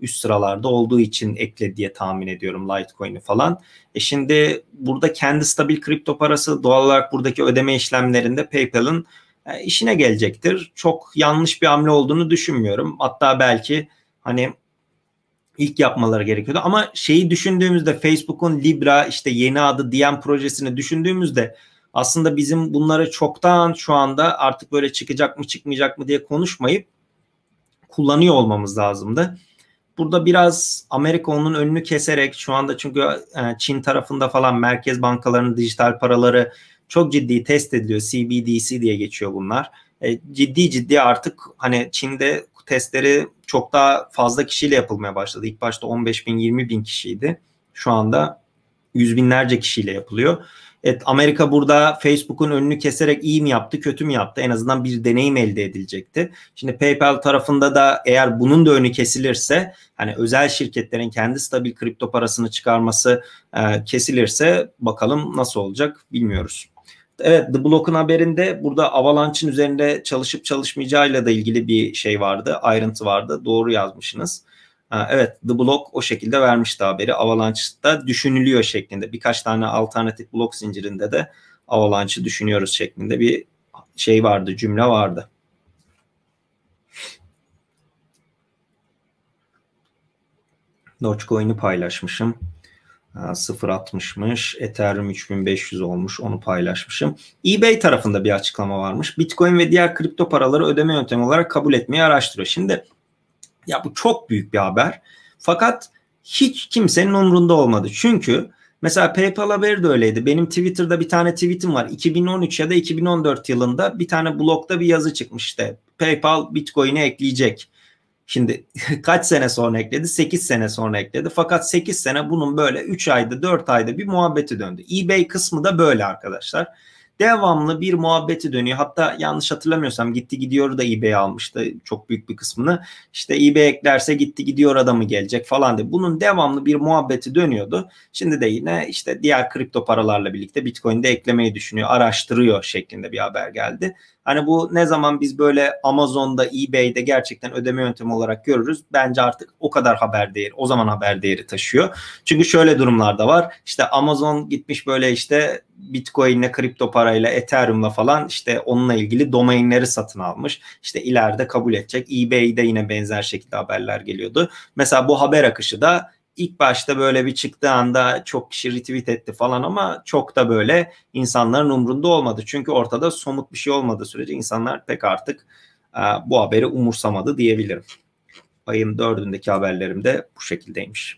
üst sıralarda olduğu için ekledi diye tahmin ediyorum Litecoin'i falan. E şimdi burada kendi stabil kripto parası doğal olarak buradaki ödeme işlemlerinde PayPal'ın e, işine gelecektir. Çok yanlış bir hamle olduğunu düşünmüyorum. Hatta belki hani ilk yapmaları gerekiyordu. Ama şeyi düşündüğümüzde Facebook'un Libra işte yeni adı DM projesini düşündüğümüzde aslında bizim bunları çoktan şu anda artık böyle çıkacak mı çıkmayacak mı diye konuşmayıp kullanıyor olmamız lazımdı. Burada biraz Amerika onun önünü keserek şu anda çünkü e, Çin tarafında falan merkez bankalarının dijital paraları çok ciddi test ediliyor. CBDC diye geçiyor bunlar. E, ciddi ciddi artık hani Çin'de testleri çok daha fazla kişiyle yapılmaya başladı. İlk başta 15 bin 20 bin kişiydi. Şu anda yüz binlerce kişiyle yapılıyor. Evet Amerika burada Facebook'un önünü keserek iyi mi yaptı kötü mü yaptı en azından bir deneyim elde edilecekti. Şimdi PayPal tarafında da eğer bunun da önü kesilirse hani özel şirketlerin kendi stabil kripto parasını çıkarması e, kesilirse bakalım nasıl olacak bilmiyoruz. Evet The Block'un haberinde burada Avalanche'ın üzerinde çalışıp çalışmayacağıyla da ilgili bir şey vardı, ayrıntı vardı. Doğru yazmışsınız. Evet The Block o şekilde vermişti haberi. Avalanche'da düşünülüyor şeklinde. Birkaç tane alternatif blok zincirinde de Avalanche'ı düşünüyoruz şeklinde bir şey vardı, cümle vardı. Dogecoin'i paylaşmışım. 0.60'mış. Ethereum 3500 olmuş. Onu paylaşmışım. eBay tarafında bir açıklama varmış. Bitcoin ve diğer kripto paraları ödeme yöntemi olarak kabul etmeyi araştırıyor. Şimdi ya bu çok büyük bir haber. Fakat hiç kimsenin umrunda olmadı. Çünkü mesela PayPal haberi de öyleydi. Benim Twitter'da bir tane tweetim var. 2013 ya da 2014 yılında bir tane blogda bir yazı çıkmış işte. PayPal Bitcoin'e ekleyecek. Şimdi kaç sene sonra ekledi? 8 sene sonra ekledi. Fakat 8 sene bunun böyle 3 ayda 4 ayda bir muhabbeti döndü. eBay kısmı da böyle arkadaşlar devamlı bir muhabbeti dönüyor. Hatta yanlış hatırlamıyorsam gitti gidiyor da eBay almıştı çok büyük bir kısmını. İşte eBay eklerse gitti gidiyor adamı gelecek falan diye. Bunun devamlı bir muhabbeti dönüyordu. Şimdi de yine işte diğer kripto paralarla birlikte Bitcoin'de eklemeyi düşünüyor, araştırıyor şeklinde bir haber geldi. Hani bu ne zaman biz böyle Amazon'da, eBay'de gerçekten ödeme yöntemi olarak görürüz. Bence artık o kadar haber değeri, o zaman haber değeri taşıyor. Çünkü şöyle durumlar da var. İşte Amazon gitmiş böyle işte Bitcoin'le, kripto parayla, Ethereum'la falan işte onunla ilgili domainleri satın almış. İşte ileride kabul edecek. eBay'de yine benzer şekilde haberler geliyordu. Mesela bu haber akışı da ilk başta böyle bir çıktığı anda çok kişi retweet etti falan ama çok da böyle insanların umrunda olmadı. Çünkü ortada somut bir şey olmadığı sürece insanlar pek artık e, bu haberi umursamadı diyebilirim. Ayın dördündeki haberlerim de bu şekildeymiş.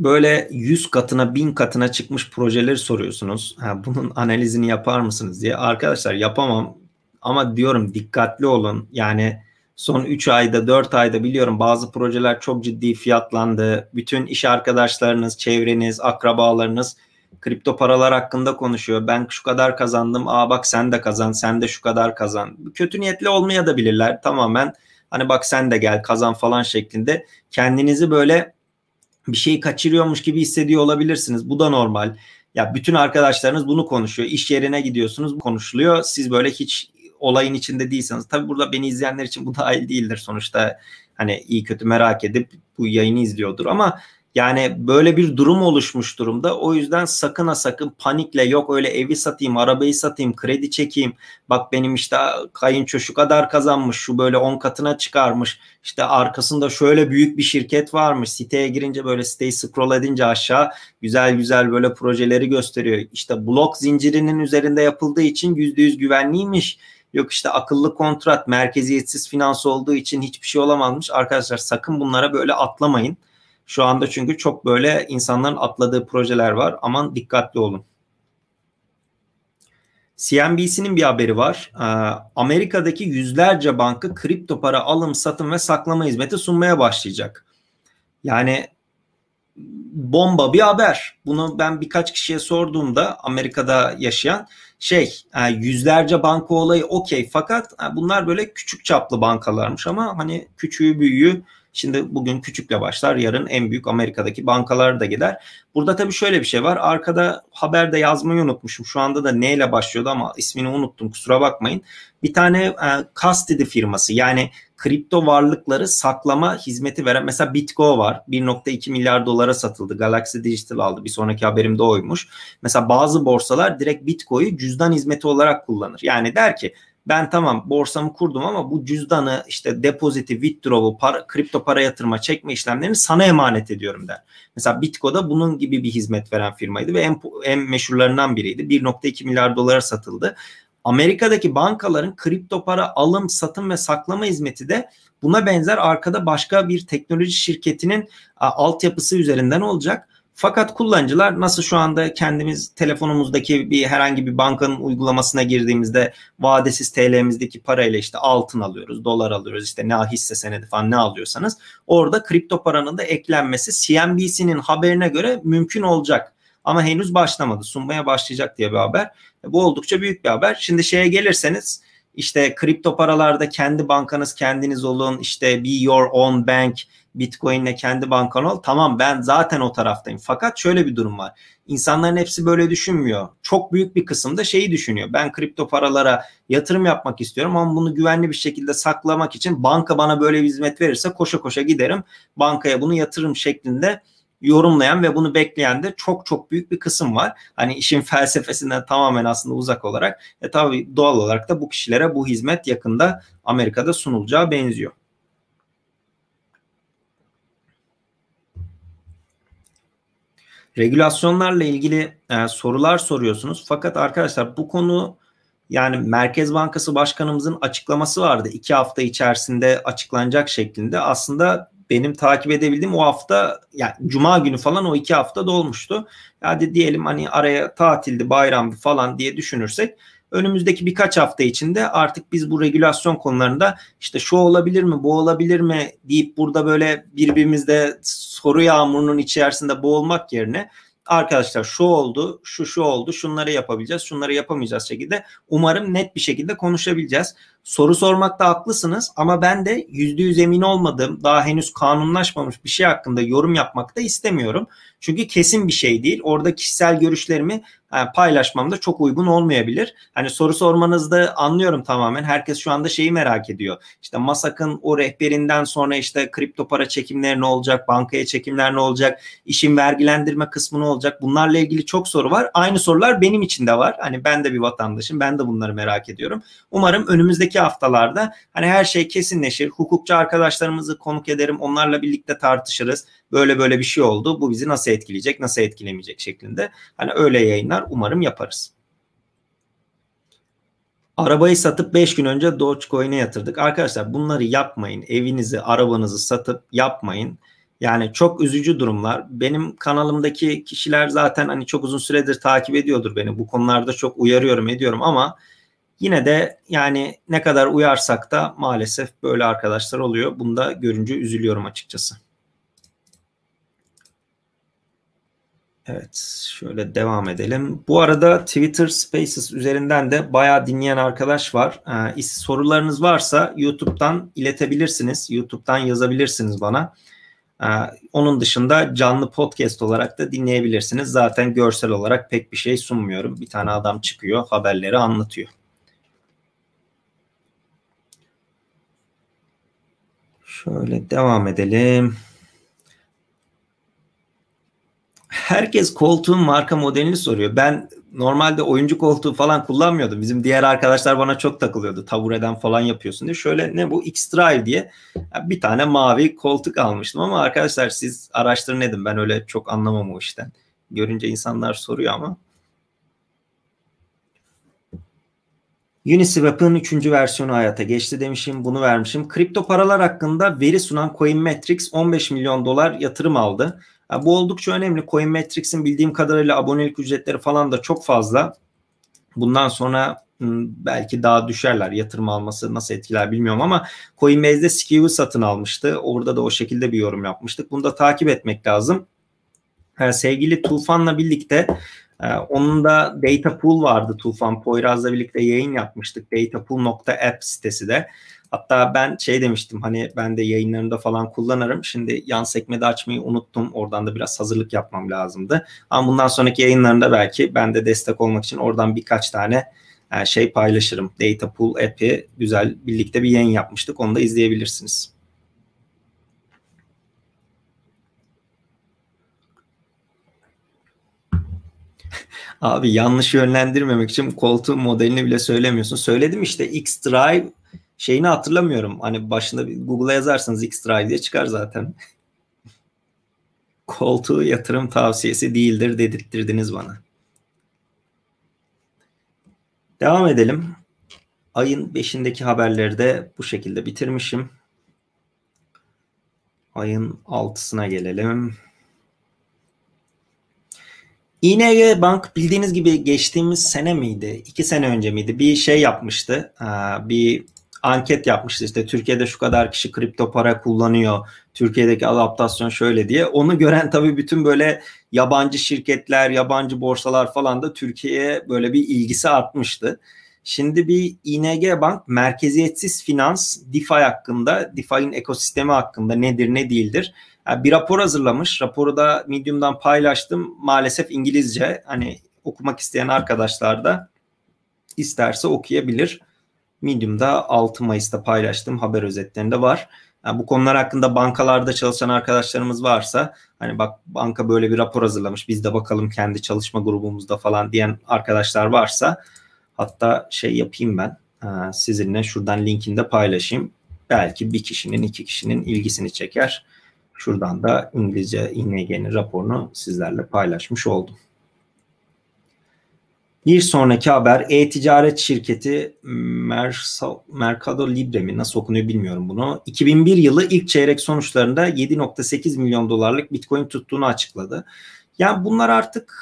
Böyle 100 katına 1000 katına çıkmış projeleri soruyorsunuz. Ha, bunun analizini yapar mısınız diye. Arkadaşlar yapamam ama diyorum dikkatli olun. Yani son 3 ayda 4 ayda biliyorum bazı projeler çok ciddi fiyatlandı. Bütün iş arkadaşlarınız, çevreniz, akrabalarınız kripto paralar hakkında konuşuyor. Ben şu kadar kazandım. Aa bak sen de kazan, sen de şu kadar kazan. Kötü niyetli olmaya da bilirler. Tamamen hani bak sen de gel kazan falan şeklinde kendinizi böyle bir şeyi kaçırıyormuş gibi hissediyor olabilirsiniz. Bu da normal. Ya bütün arkadaşlarınız bunu konuşuyor. İş yerine gidiyorsunuz, konuşuluyor. Siz böyle hiç olayın içinde değilseniz. Tabii burada beni izleyenler için bu dahil değildir sonuçta. Hani iyi kötü merak edip bu yayını izliyordur ama Yani böyle bir durum oluşmuş durumda. O yüzden sakın ha sakın panikle yok öyle evi satayım, arabayı satayım, kredi çekeyim. Bak benim işte kayınço şu kadar kazanmış, şu böyle 10 katına çıkarmış. İşte arkasında şöyle büyük bir şirket varmış. Siteye girince böyle siteyi scroll edince aşağı güzel güzel böyle projeleri gösteriyor. İşte blok zincirinin üzerinde yapıldığı için %100 güvenliymiş. Yok işte akıllı kontrat, merkeziyetsiz finans olduğu için hiçbir şey olamazmış. Arkadaşlar sakın bunlara böyle atlamayın. Şu anda çünkü çok böyle insanların atladığı projeler var. Aman dikkatli olun. CNBC'nin bir haberi var. Ee, Amerika'daki yüzlerce banka kripto para alım, satım ve saklama hizmeti sunmaya başlayacak. Yani bomba bir haber. Bunu ben birkaç kişiye sorduğumda Amerika'da yaşayan şey e, yüzlerce banka olayı okey fakat e, bunlar böyle küçük çaplı bankalarmış ama hani küçüğü büyüğü Şimdi bugün küçükle başlar, yarın en büyük Amerika'daki bankalar da gider. Burada tabii şöyle bir şey var. Arkada haberde yazmayı unutmuşum. Şu anda da neyle başlıyordu ama ismini unuttum kusura bakmayın. Bir tane e, custody firması yani kripto varlıkları saklama hizmeti veren mesela Bitgo var. 1.2 milyar dolara satıldı. Galaxy Digital aldı. Bir sonraki haberimde oymuş. Mesela bazı borsalar direkt Bitcoin'i cüzdan hizmeti olarak kullanır. Yani der ki ben tamam borsamı kurdum ama bu cüzdanı işte depoziti, withdraw'u, para, kripto para yatırma, çekme işlemlerini sana emanet ediyorum der. Mesela Bitco'da bunun gibi bir hizmet veren firmaydı ve en, en meşhurlarından biriydi. 1.2 milyar dolara satıldı. Amerika'daki bankaların kripto para alım, satım ve saklama hizmeti de buna benzer arkada başka bir teknoloji şirketinin altyapısı üzerinden olacak. Fakat kullanıcılar nasıl şu anda kendimiz telefonumuzdaki bir herhangi bir bankanın uygulamasına girdiğimizde vadesiz TL'mizdeki parayla işte altın alıyoruz, dolar alıyoruz, işte ne hisse senedi falan ne alıyorsanız orada kripto paranın da eklenmesi CNBC'nin haberine göre mümkün olacak. Ama henüz başlamadı. Sunmaya başlayacak diye bir haber. Bu oldukça büyük bir haber. Şimdi şeye gelirseniz işte kripto paralarda kendi bankanız kendiniz olun. işte be your own bank Bitcoin'le kendi bankan ol. Tamam ben zaten o taraftayım. Fakat şöyle bir durum var. İnsanların hepsi böyle düşünmüyor. Çok büyük bir kısım da şeyi düşünüyor. Ben kripto paralara yatırım yapmak istiyorum ama bunu güvenli bir şekilde saklamak için banka bana böyle bir hizmet verirse koşa koşa giderim. Bankaya bunu yatırım şeklinde yorumlayan ve bunu bekleyen de çok çok büyük bir kısım var. Hani işin felsefesinden tamamen aslında uzak olarak e tabii doğal olarak da bu kişilere bu hizmet yakında Amerika'da sunulacağı benziyor. Regülasyonlarla ilgili e, sorular soruyorsunuz. Fakat arkadaşlar bu konu yani Merkez Bankası Başkanımızın açıklaması vardı. iki hafta içerisinde açıklanacak şeklinde. Aslında benim takip edebildiğim o hafta yani cuma günü falan o iki hafta dolmuştu. Hadi diyelim hani araya tatildi bayramdı falan diye düşünürsek önümüzdeki birkaç hafta içinde artık biz bu regülasyon konularında işte şu olabilir mi bu olabilir mi deyip burada böyle birbirimizde soru yağmurunun içerisinde boğulmak yerine arkadaşlar şu oldu, şu şu oldu, şunları yapabileceğiz, şunları yapamayacağız şekilde umarım net bir şekilde konuşabileceğiz. Soru sormakta haklısınız ama ben de yüzde yüz emin olmadığım daha henüz kanunlaşmamış bir şey hakkında yorum yapmak da istemiyorum. Çünkü kesin bir şey değil. Orada kişisel görüşlerimi yani e, paylaşmam da çok uygun olmayabilir. Hani soru sormanızda anlıyorum tamamen. Herkes şu anda şeyi merak ediyor. İşte Masak'ın o rehberinden sonra işte kripto para çekimleri ne olacak? Bankaya çekimler ne olacak? İşin vergilendirme kısmı ne olacak? Bunlarla ilgili çok soru var. Aynı sorular benim için de var. Hani ben de bir vatandaşım. Ben de bunları merak ediyorum. Umarım önümüzdeki haftalarda hani her şey kesinleşir. Hukukçu arkadaşlarımızı konuk ederim. Onlarla birlikte tartışırız. Böyle böyle bir şey oldu. Bu bizi nasıl etkileyecek, nasıl etkilemeyecek şeklinde. Hani öyle yayınlar umarım yaparız. Arabayı satıp 5 gün önce Dogecoin'e yatırdık. Arkadaşlar bunları yapmayın. Evinizi, arabanızı satıp yapmayın. Yani çok üzücü durumlar. Benim kanalımdaki kişiler zaten hani çok uzun süredir takip ediyordur beni. Bu konularda çok uyarıyorum ediyorum ama Yine de yani ne kadar uyarsak da maalesef böyle arkadaşlar oluyor. Bunda görünce üzülüyorum açıkçası. Evet şöyle devam edelim. Bu arada Twitter Spaces üzerinden de bayağı dinleyen arkadaş var. Ee, sorularınız varsa YouTube'dan iletebilirsiniz. YouTube'dan yazabilirsiniz bana. Ee, onun dışında canlı podcast olarak da dinleyebilirsiniz. Zaten görsel olarak pek bir şey sunmuyorum. Bir tane adam çıkıyor haberleri anlatıyor. Şöyle devam edelim. Herkes koltuğun marka modelini soruyor. Ben normalde oyuncu koltuğu falan kullanmıyordum. Bizim diğer arkadaşlar bana çok takılıyordu. Tabureden falan yapıyorsun diye. Şöyle ne bu X-Drive diye bir tane mavi koltuk almıştım ama arkadaşlar siz araştırın edin. Ben öyle çok anlamam o işten. Görünce insanlar soruyor ama. Uniswap'ın 3. versiyonu hayata geçti demişim. Bunu vermişim. Kripto paralar hakkında veri sunan Coinmetrics 15 milyon dolar yatırım aldı. Bu oldukça önemli. Coinmetrics'in bildiğim kadarıyla abonelik ücretleri falan da çok fazla. Bundan sonra belki daha düşerler. Yatırım alması nasıl etkiler bilmiyorum ama Coinbase'de Skew'i satın almıştı. Orada da o şekilde bir yorum yapmıştık. Bunu da takip etmek lazım. Sevgili Tufan'la birlikte e, onun da Data Pool vardı Tufan. Poyraz'la birlikte yayın yapmıştık. Datapool.app sitesi de. Hatta ben şey demiştim hani ben de yayınlarında falan kullanırım. Şimdi yan sekmede açmayı unuttum. Oradan da biraz hazırlık yapmam lazımdı. Ama bundan sonraki yayınlarında belki ben de destek olmak için oradan birkaç tane e, şey paylaşırım. Data Pool app'i güzel birlikte bir yayın yapmıştık. Onu da izleyebilirsiniz. Abi yanlış yönlendirmemek için koltuğun modelini bile söylemiyorsun. Söyledim işte X-Drive şeyini hatırlamıyorum. Hani başında Google'a yazarsanız X-Drive diye çıkar zaten. Koltuğu yatırım tavsiyesi değildir dedirttirdiniz bana. Devam edelim. Ayın 5'indeki haberleri de bu şekilde bitirmişim. Ayın 6'sına gelelim. ING Bank bildiğiniz gibi geçtiğimiz sene miydi? iki sene önce miydi? Bir şey yapmıştı. Bir anket yapmıştı işte Türkiye'de şu kadar kişi kripto para kullanıyor. Türkiye'deki adaptasyon şöyle diye. Onu gören tabii bütün böyle yabancı şirketler, yabancı borsalar falan da Türkiye'ye böyle bir ilgisi artmıştı. Şimdi bir ING Bank merkeziyetsiz finans DeFi hakkında, DeFi'nin ekosistemi hakkında nedir ne değildir bir rapor hazırlamış. Raporu da Medium'dan paylaştım. Maalesef İngilizce. Hani okumak isteyen arkadaşlar da isterse okuyabilir. Medium'da 6 Mayıs'ta paylaştım. Haber özetlerinde var. Yani bu konular hakkında bankalarda çalışan arkadaşlarımız varsa hani bak banka böyle bir rapor hazırlamış biz de bakalım kendi çalışma grubumuzda falan diyen arkadaşlar varsa hatta şey yapayım ben sizinle şuradan linkini de paylaşayım. Belki bir kişinin iki kişinin ilgisini çeker. Şuradan da İngilizce ING'nin raporunu sizlerle paylaşmış oldum. Bir sonraki haber e-ticaret şirketi Mercado Libre mi nasıl okunuyor bilmiyorum bunu. 2001 yılı ilk çeyrek sonuçlarında 7.8 milyon dolarlık Bitcoin tuttuğunu açıkladı. Yani bunlar artık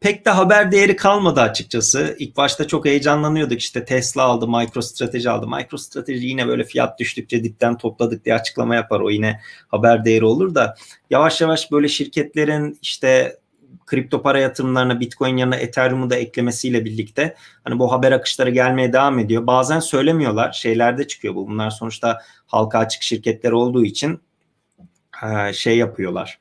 pek de haber değeri kalmadı açıkçası. İlk başta çok heyecanlanıyorduk işte Tesla aldı, MicroStrateji aldı. MicroStrateji yine böyle fiyat düştükçe dipten topladık diye açıklama yapar. O yine haber değeri olur da yavaş yavaş böyle şirketlerin işte kripto para yatırımlarına Bitcoin yanına Ethereum'u da eklemesiyle birlikte hani bu haber akışları gelmeye devam ediyor. Bazen söylemiyorlar. Şeylerde çıkıyor bu. Bunlar sonuçta halka açık şirketler olduğu için şey yapıyorlar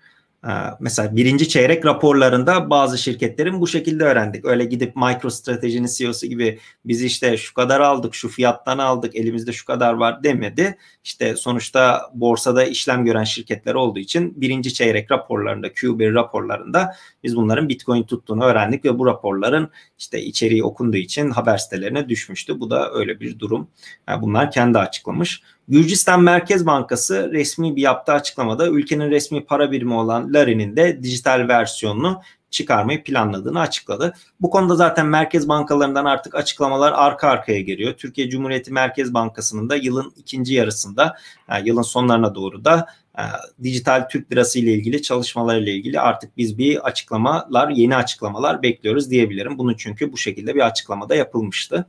mesela birinci çeyrek raporlarında bazı şirketlerin bu şekilde öğrendik. Öyle gidip MicroStrategy'nin CEO'su gibi biz işte şu kadar aldık, şu fiyattan aldık, elimizde şu kadar var demedi. İşte sonuçta borsada işlem gören şirketler olduğu için birinci çeyrek raporlarında, Q1 raporlarında biz bunların Bitcoin tuttuğunu öğrendik ve bu raporların işte içeriği okunduğu için haber sitelerine düşmüştü. Bu da öyle bir durum. Yani bunlar kendi açıklamış. Gürcistan Merkez Bankası resmi bir yaptığı açıklamada ülkenin resmi para birimi olan Lari'nin de dijital versiyonunu çıkarmayı planladığını açıkladı. Bu konuda zaten merkez bankalarından artık açıklamalar arka arkaya geliyor. Türkiye Cumhuriyeti Merkez Bankası'nın da yılın ikinci yarısında, yani yılın sonlarına doğru da e, dijital Türk lirası ile ilgili çalışmalarıyla ilgili artık biz bir açıklamalar, yeni açıklamalar bekliyoruz diyebilirim. Bunu çünkü bu şekilde bir açıklamada yapılmıştı.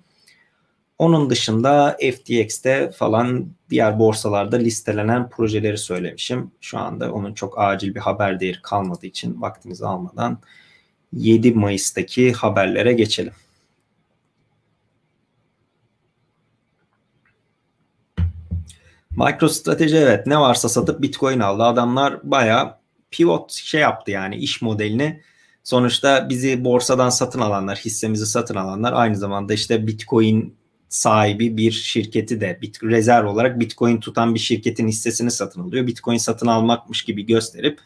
Onun dışında FTX'te falan diğer borsalarda listelenen projeleri söylemişim. Şu anda onun çok acil bir haber değeri kalmadığı için vaktinizi almadan 7 Mayıs'taki haberlere geçelim. MicroStrateji evet ne varsa satıp Bitcoin aldı. Adamlar baya pivot şey yaptı yani iş modelini. Sonuçta bizi borsadan satın alanlar, hissemizi satın alanlar aynı zamanda işte Bitcoin sahibi bir şirketi de bit, rezerv olarak Bitcoin tutan bir şirketin hissesini satın alıyor. Bitcoin satın almakmış gibi gösterip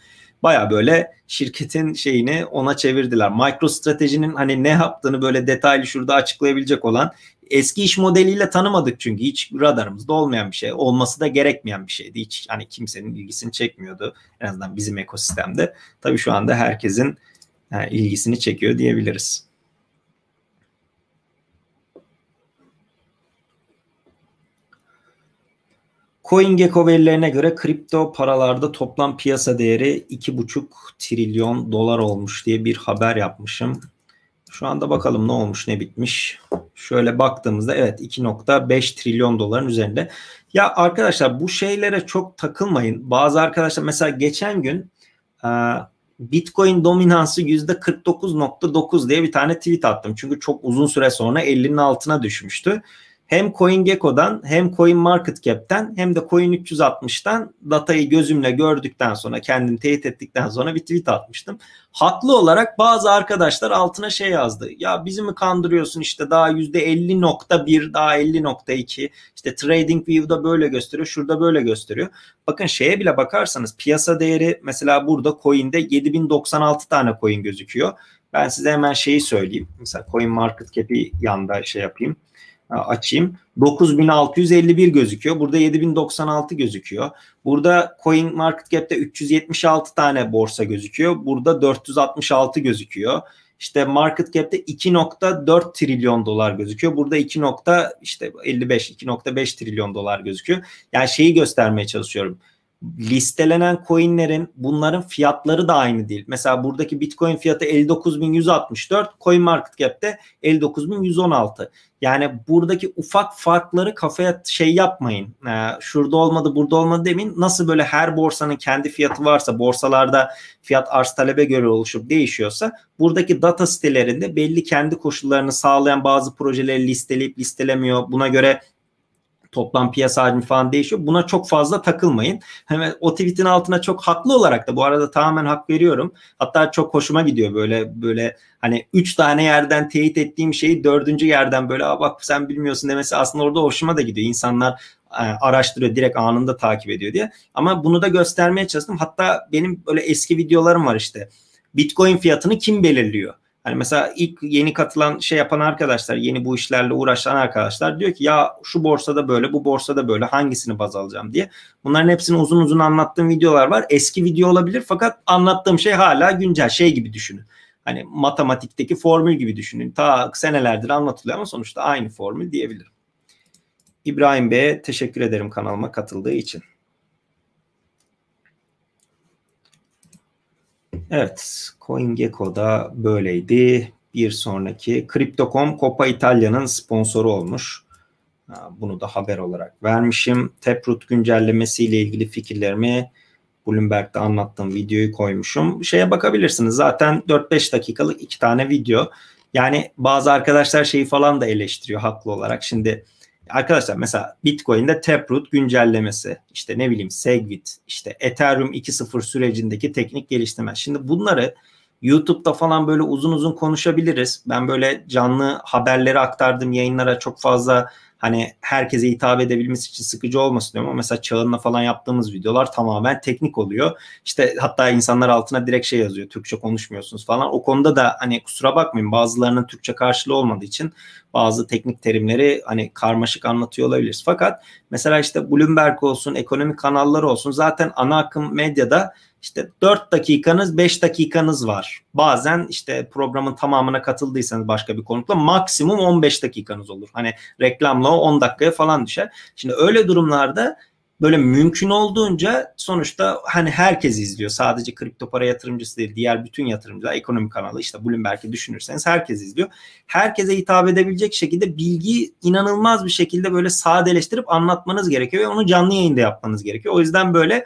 baya böyle şirketin şeyini ona çevirdiler. MicroStrategy'nin hani ne yaptığını böyle detaylı şurada açıklayabilecek olan eski iş modeliyle tanımadık çünkü hiç radarımızda olmayan bir şey. Olması da gerekmeyen bir şeydi. Hiç hani kimsenin ilgisini çekmiyordu. En azından bizim ekosistemde. Tabii şu anda herkesin yani ilgisini çekiyor diyebiliriz. CoinGecko verilerine göre kripto paralarda toplam piyasa değeri 2,5 trilyon dolar olmuş diye bir haber yapmışım. Şu anda bakalım ne olmuş ne bitmiş. Şöyle baktığımızda evet 2.5 trilyon doların üzerinde. Ya arkadaşlar bu şeylere çok takılmayın. Bazı arkadaşlar mesela geçen gün e, Bitcoin dominansı %49.9 diye bir tane tweet attım. Çünkü çok uzun süre sonra 50'nin altına düşmüştü hem CoinGecko'dan hem CoinMarketCap'ten hem de Coin360'tan datayı gözümle gördükten sonra kendim teyit ettikten sonra bir tweet atmıştım. Haklı olarak bazı arkadaşlar altına şey yazdı. Ya bizi mi kandırıyorsun işte daha %50.1 daha 50.2 işte TradingView'da böyle gösteriyor şurada böyle gösteriyor. Bakın şeye bile bakarsanız piyasa değeri mesela burada coin'de 7096 tane coin gözüküyor. Ben size hemen şeyi söyleyeyim. Mesela CoinMarketCap'i yanda şey yapayım açayım. 9651 gözüküyor. Burada 7096 gözüküyor. Burada Coin Market Cap'te 376 tane borsa gözüküyor. Burada 466 gözüküyor. İşte market cap'te 2.4 trilyon dolar gözüküyor. Burada 2. işte 55 2.5 trilyon dolar gözüküyor. Yani şeyi göstermeye çalışıyorum listelenen coinlerin bunların fiyatları da aynı değil. Mesela buradaki Bitcoin fiyatı 59.164, Coin Market Cap'te 59.116. Yani buradaki ufak farkları kafaya şey yapmayın. Ee, şurada olmadı, burada olmadı demeyin. Nasıl böyle her borsanın kendi fiyatı varsa, borsalarda fiyat arz talebe göre oluşup değişiyorsa, buradaki data sitelerinde belli kendi koşullarını sağlayan bazı projeleri listeleyip listelemiyor. Buna göre toplam piyasa hacmi falan değişiyor. Buna çok fazla takılmayın. Hemen o tweetin altına çok haklı olarak da bu arada tamamen hak veriyorum. Hatta çok hoşuma gidiyor böyle böyle hani üç tane yerden teyit ettiğim şeyi dördüncü yerden böyle bak sen bilmiyorsun demesi aslında orada hoşuma da gidiyor. İnsanlar e, araştırıyor direkt anında takip ediyor diye. Ama bunu da göstermeye çalıştım. Hatta benim böyle eski videolarım var işte. Bitcoin fiyatını kim belirliyor? Hani mesela ilk yeni katılan şey yapan arkadaşlar, yeni bu işlerle uğraşan arkadaşlar diyor ki ya şu borsada böyle, bu borsada böyle hangisini baz alacağım diye. Bunların hepsini uzun uzun anlattığım videolar var. Eski video olabilir fakat anlattığım şey hala güncel şey gibi düşünün. Hani matematikteki formül gibi düşünün. Ta senelerdir anlatılıyor ama sonuçta aynı formül diyebilirim. İbrahim Bey'e teşekkür ederim kanalıma katıldığı için. Evet, CoinGecko da böyleydi. Bir sonraki Crypto.com Coppa İtalya'nın sponsoru olmuş. Bunu da haber olarak vermişim. Taproot güncellemesiyle ilgili fikirlerimi Bloomberg'de anlattığım videoyu koymuşum. Şeye bakabilirsiniz. Zaten 4-5 dakikalık iki tane video. Yani bazı arkadaşlar şeyi falan da eleştiriyor haklı olarak. Şimdi Arkadaşlar mesela Bitcoin'de Taproot güncellemesi, işte ne bileyim Segwit, işte Ethereum 2.0 sürecindeki teknik geliştirme. Şimdi bunları YouTube'da falan böyle uzun uzun konuşabiliriz. Ben böyle canlı haberleri aktardığım yayınlara çok fazla hani herkese hitap edebilmesi için sıkıcı olmasın diyorum ama mesela Çağın'la falan yaptığımız videolar tamamen teknik oluyor. İşte hatta insanlar altına direkt şey yazıyor. Türkçe konuşmuyorsunuz falan. O konuda da hani kusura bakmayın bazılarının Türkçe karşılığı olmadığı için bazı teknik terimleri hani karmaşık anlatıyor olabiliriz. Fakat mesela işte Bloomberg olsun, ekonomik kanallar olsun zaten ana akım medyada işte 4 dakikanız 5 dakikanız var. Bazen işte programın tamamına katıldıysanız başka bir konukla maksimum 15 dakikanız olur. Hani reklamla 10 dakikaya falan düşer. Şimdi öyle durumlarda böyle mümkün olduğunca sonuçta hani herkes izliyor. Sadece kripto para yatırımcısı değil, diğer bütün yatırımcılar, ekonomik kanalı işte Bloomberg'i düşünürseniz herkes izliyor. Herkese hitap edebilecek şekilde bilgi inanılmaz bir şekilde böyle sadeleştirip anlatmanız gerekiyor ve onu canlı yayında yapmanız gerekiyor. O yüzden böyle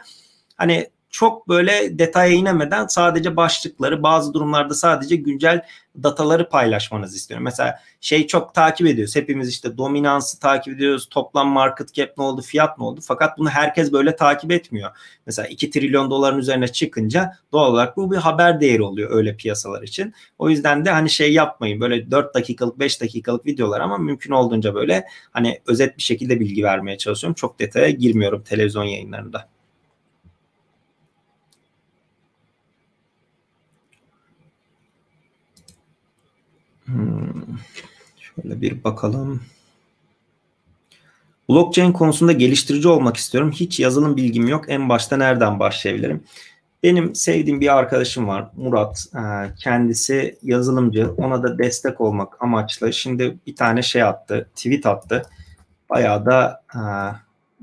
hani çok böyle detaya inemeden sadece başlıkları bazı durumlarda sadece güncel dataları paylaşmanızı istiyorum. Mesela şey çok takip ediyoruz. Hepimiz işte dominansı takip ediyoruz. Toplam market cap ne oldu, fiyat ne oldu? Fakat bunu herkes böyle takip etmiyor. Mesela 2 trilyon doların üzerine çıkınca doğal olarak bu bir haber değeri oluyor öyle piyasalar için. O yüzden de hani şey yapmayın. Böyle 4 dakikalık, 5 dakikalık videolar ama mümkün olduğunca böyle hani özet bir şekilde bilgi vermeye çalışıyorum. Çok detaya girmiyorum televizyon yayınlarında. Hmm. Şöyle bir bakalım. Blockchain konusunda geliştirici olmak istiyorum. Hiç yazılım bilgim yok. En başta nereden başlayabilirim? Benim sevdiğim bir arkadaşım var Murat. Ee, kendisi yazılımcı. Ona da destek olmak amaçlı. Şimdi bir tane şey attı. Tweet attı. Bayağı da e,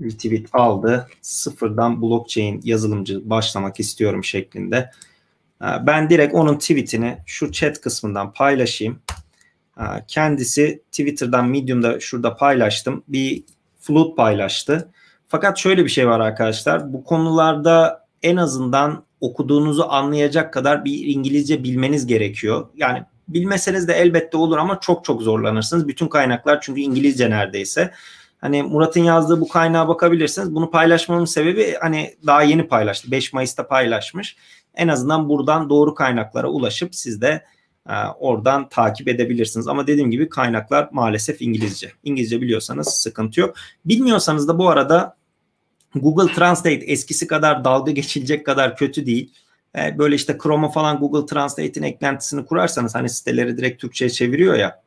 retweet aldı. Sıfırdan blockchain yazılımcı başlamak istiyorum şeklinde. Ben direkt onun tweetini şu chat kısmından paylaşayım. Kendisi Twitter'dan Medium'da şurada paylaştım. Bir flood paylaştı. Fakat şöyle bir şey var arkadaşlar. Bu konularda en azından okuduğunuzu anlayacak kadar bir İngilizce bilmeniz gerekiyor. Yani bilmeseniz de elbette olur ama çok çok zorlanırsınız. Bütün kaynaklar çünkü İngilizce neredeyse. Hani Murat'ın yazdığı bu kaynağa bakabilirsiniz. Bunu paylaşmamın sebebi hani daha yeni paylaştı. 5 Mayıs'ta paylaşmış. En azından buradan doğru kaynaklara ulaşıp siz de e, oradan takip edebilirsiniz. Ama dediğim gibi kaynaklar maalesef İngilizce. İngilizce biliyorsanız sıkıntı yok. Bilmiyorsanız da bu arada Google Translate eskisi kadar dalga geçilecek kadar kötü değil. E, böyle işte Chrome'a falan Google Translate'in eklentisini kurarsanız hani siteleri direkt Türkçe'ye çeviriyor ya.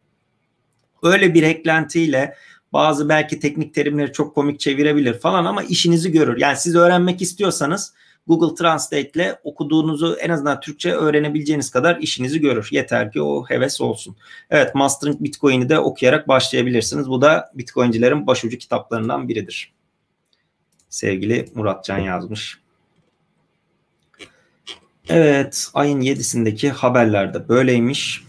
Öyle bir eklentiyle bazı belki teknik terimleri çok komik çevirebilir falan ama işinizi görür. Yani siz öğrenmek istiyorsanız Google Translate ile okuduğunuzu en azından Türkçe öğrenebileceğiniz kadar işinizi görür. Yeter ki o heves olsun. Evet Mastering Bitcoin'i de okuyarak başlayabilirsiniz. Bu da Bitcoincilerin başucu kitaplarından biridir. Sevgili Muratcan yazmış. Evet ayın 7'sindeki haberlerde böyleymiş.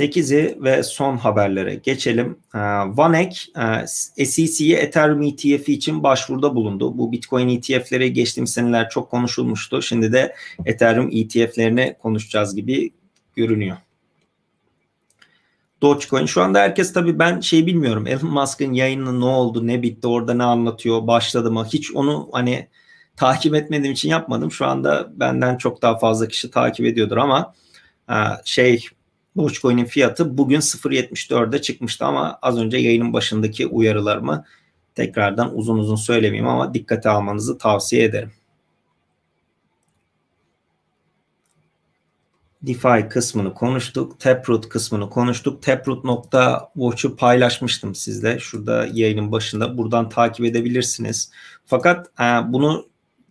8'i ve son haberlere geçelim. Ee, Vanek e, SEC'ye Ethereum ETF için başvuruda bulundu. Bu Bitcoin ETF'leri geçtiğimiz seneler çok konuşulmuştu. Şimdi de Ethereum ETF'lerini konuşacağız gibi görünüyor. Dogecoin. Şu anda herkes tabii ben şey bilmiyorum. Elon Musk'ın yayını ne oldu, ne bitti, orada ne anlatıyor, başladı mı? Hiç onu hani takip etmediğim için yapmadım. Şu anda benden çok daha fazla kişi takip ediyordur ama e, şey Dogecoin'in fiyatı bugün 0.74'e çıkmıştı ama az önce yayının başındaki uyarılarımı tekrardan uzun uzun söylemeyeyim ama dikkate almanızı tavsiye ederim. DeFi kısmını konuştuk. Taproot kısmını konuştuk. Taproot.watch'u paylaşmıştım sizle. Şurada yayının başında. Buradan takip edebilirsiniz. Fakat e, bunu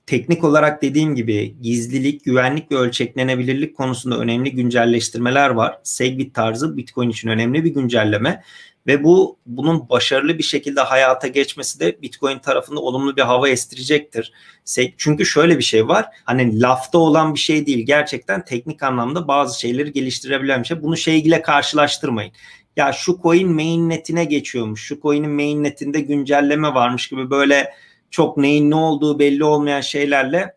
teknik olarak dediğim gibi gizlilik, güvenlik ve ölçeklenebilirlik konusunda önemli güncelleştirmeler var. Segwit tarzı Bitcoin için önemli bir güncelleme ve bu bunun başarılı bir şekilde hayata geçmesi de Bitcoin tarafında olumlu bir hava estirecektir. Çünkü şöyle bir şey var. Hani lafta olan bir şey değil. Gerçekten teknik anlamda bazı şeyleri geliştirebilen bir şey. Bunu şey ile karşılaştırmayın. Ya şu coin mainnetine geçiyormuş. Şu coin'in mainnetinde güncelleme varmış gibi böyle çok neyin ne olduğu belli olmayan şeylerle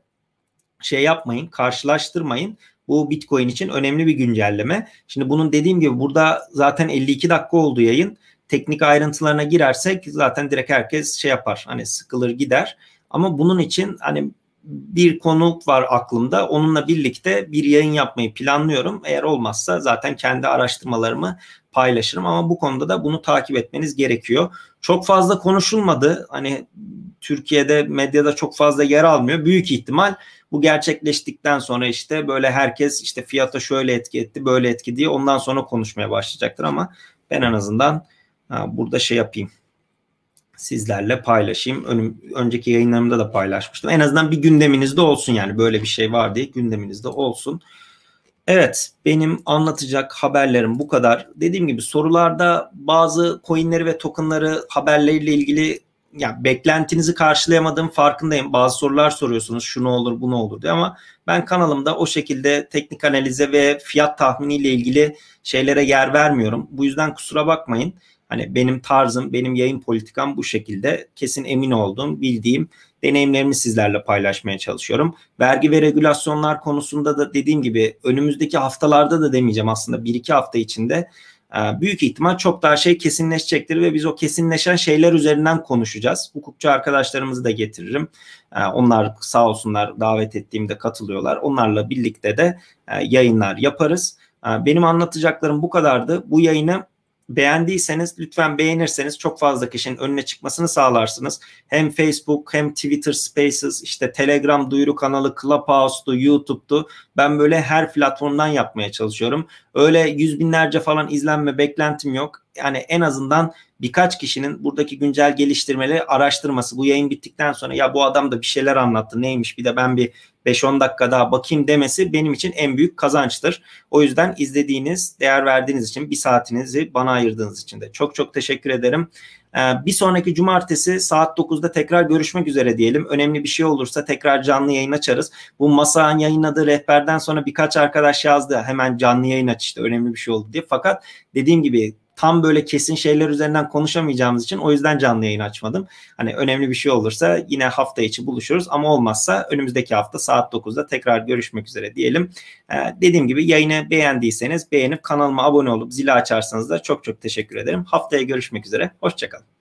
şey yapmayın, karşılaştırmayın. Bu Bitcoin için önemli bir güncelleme. Şimdi bunun dediğim gibi burada zaten 52 dakika oldu yayın. Teknik ayrıntılarına girersek zaten direkt herkes şey yapar. Hani sıkılır gider. Ama bunun için hani bir konu var aklımda. Onunla birlikte bir yayın yapmayı planlıyorum. Eğer olmazsa zaten kendi araştırmalarımı paylaşırım ama bu konuda da bunu takip etmeniz gerekiyor. Çok fazla konuşulmadı. Hani Türkiye'de medyada çok fazla yer almıyor. Büyük ihtimal bu gerçekleştikten sonra işte böyle herkes işte fiyata şöyle etki etti, böyle etki diye ondan sonra konuşmaya başlayacaktır ama ben en azından burada şey yapayım. Sizlerle paylaşayım. Önüm, önceki yayınlarımda da paylaşmıştım. En azından bir gündeminizde olsun yani böyle bir şey var diye gündeminizde olsun. Evet, benim anlatacak haberlerim bu kadar. Dediğim gibi sorularda bazı coinleri ve tokenları haberleriyle ilgili ya beklentinizi karşılayamadığım farkındayım. Bazı sorular soruyorsunuz şu ne olur bu ne olur diye ama ben kanalımda o şekilde teknik analize ve fiyat tahminiyle ilgili şeylere yer vermiyorum. Bu yüzden kusura bakmayın. Hani benim tarzım, benim yayın politikam bu şekilde. Kesin emin olduğum, bildiğim deneyimlerimi sizlerle paylaşmaya çalışıyorum. Vergi ve regülasyonlar konusunda da dediğim gibi önümüzdeki haftalarda da demeyeceğim aslında bir iki hafta içinde büyük ihtimal çok daha şey kesinleşecektir ve biz o kesinleşen şeyler üzerinden konuşacağız. Hukukçu arkadaşlarımızı da getiririm. Ee, onlar sağ olsunlar davet ettiğimde katılıyorlar. Onlarla birlikte de e, yayınlar yaparız. Ee, benim anlatacaklarım bu kadardı. Bu yayını beğendiyseniz lütfen beğenirseniz çok fazla kişinin önüne çıkmasını sağlarsınız. Hem Facebook hem Twitter Spaces işte Telegram duyuru kanalı Clubhouse'du YouTube'du. Ben böyle her platformdan yapmaya çalışıyorum. Öyle yüz binlerce falan izlenme beklentim yok. Yani en azından birkaç kişinin buradaki güncel geliştirmeleri araştırması bu yayın bittikten sonra ya bu adam da bir şeyler anlattı neymiş bir de ben bir 5-10 dakika daha bakayım demesi benim için en büyük kazançtır. O yüzden izlediğiniz, değer verdiğiniz için bir saatinizi bana ayırdığınız için de çok çok teşekkür ederim. Ee, bir sonraki cumartesi saat 9'da tekrar görüşmek üzere diyelim. Önemli bir şey olursa tekrar canlı yayın açarız. Bu Masa'nın yayınladığı rehberden sonra birkaç arkadaş yazdı. Hemen canlı yayın aç işte önemli bir şey oldu diye. Fakat dediğim gibi tam böyle kesin şeyler üzerinden konuşamayacağımız için o yüzden canlı yayın açmadım. Hani önemli bir şey olursa yine hafta içi buluşuruz ama olmazsa önümüzdeki hafta saat 9'da tekrar görüşmek üzere diyelim. Ee, dediğim gibi yayını beğendiyseniz beğenip kanalıma abone olup zili açarsanız da çok çok teşekkür ederim. Haftaya görüşmek üzere. Hoşçakalın.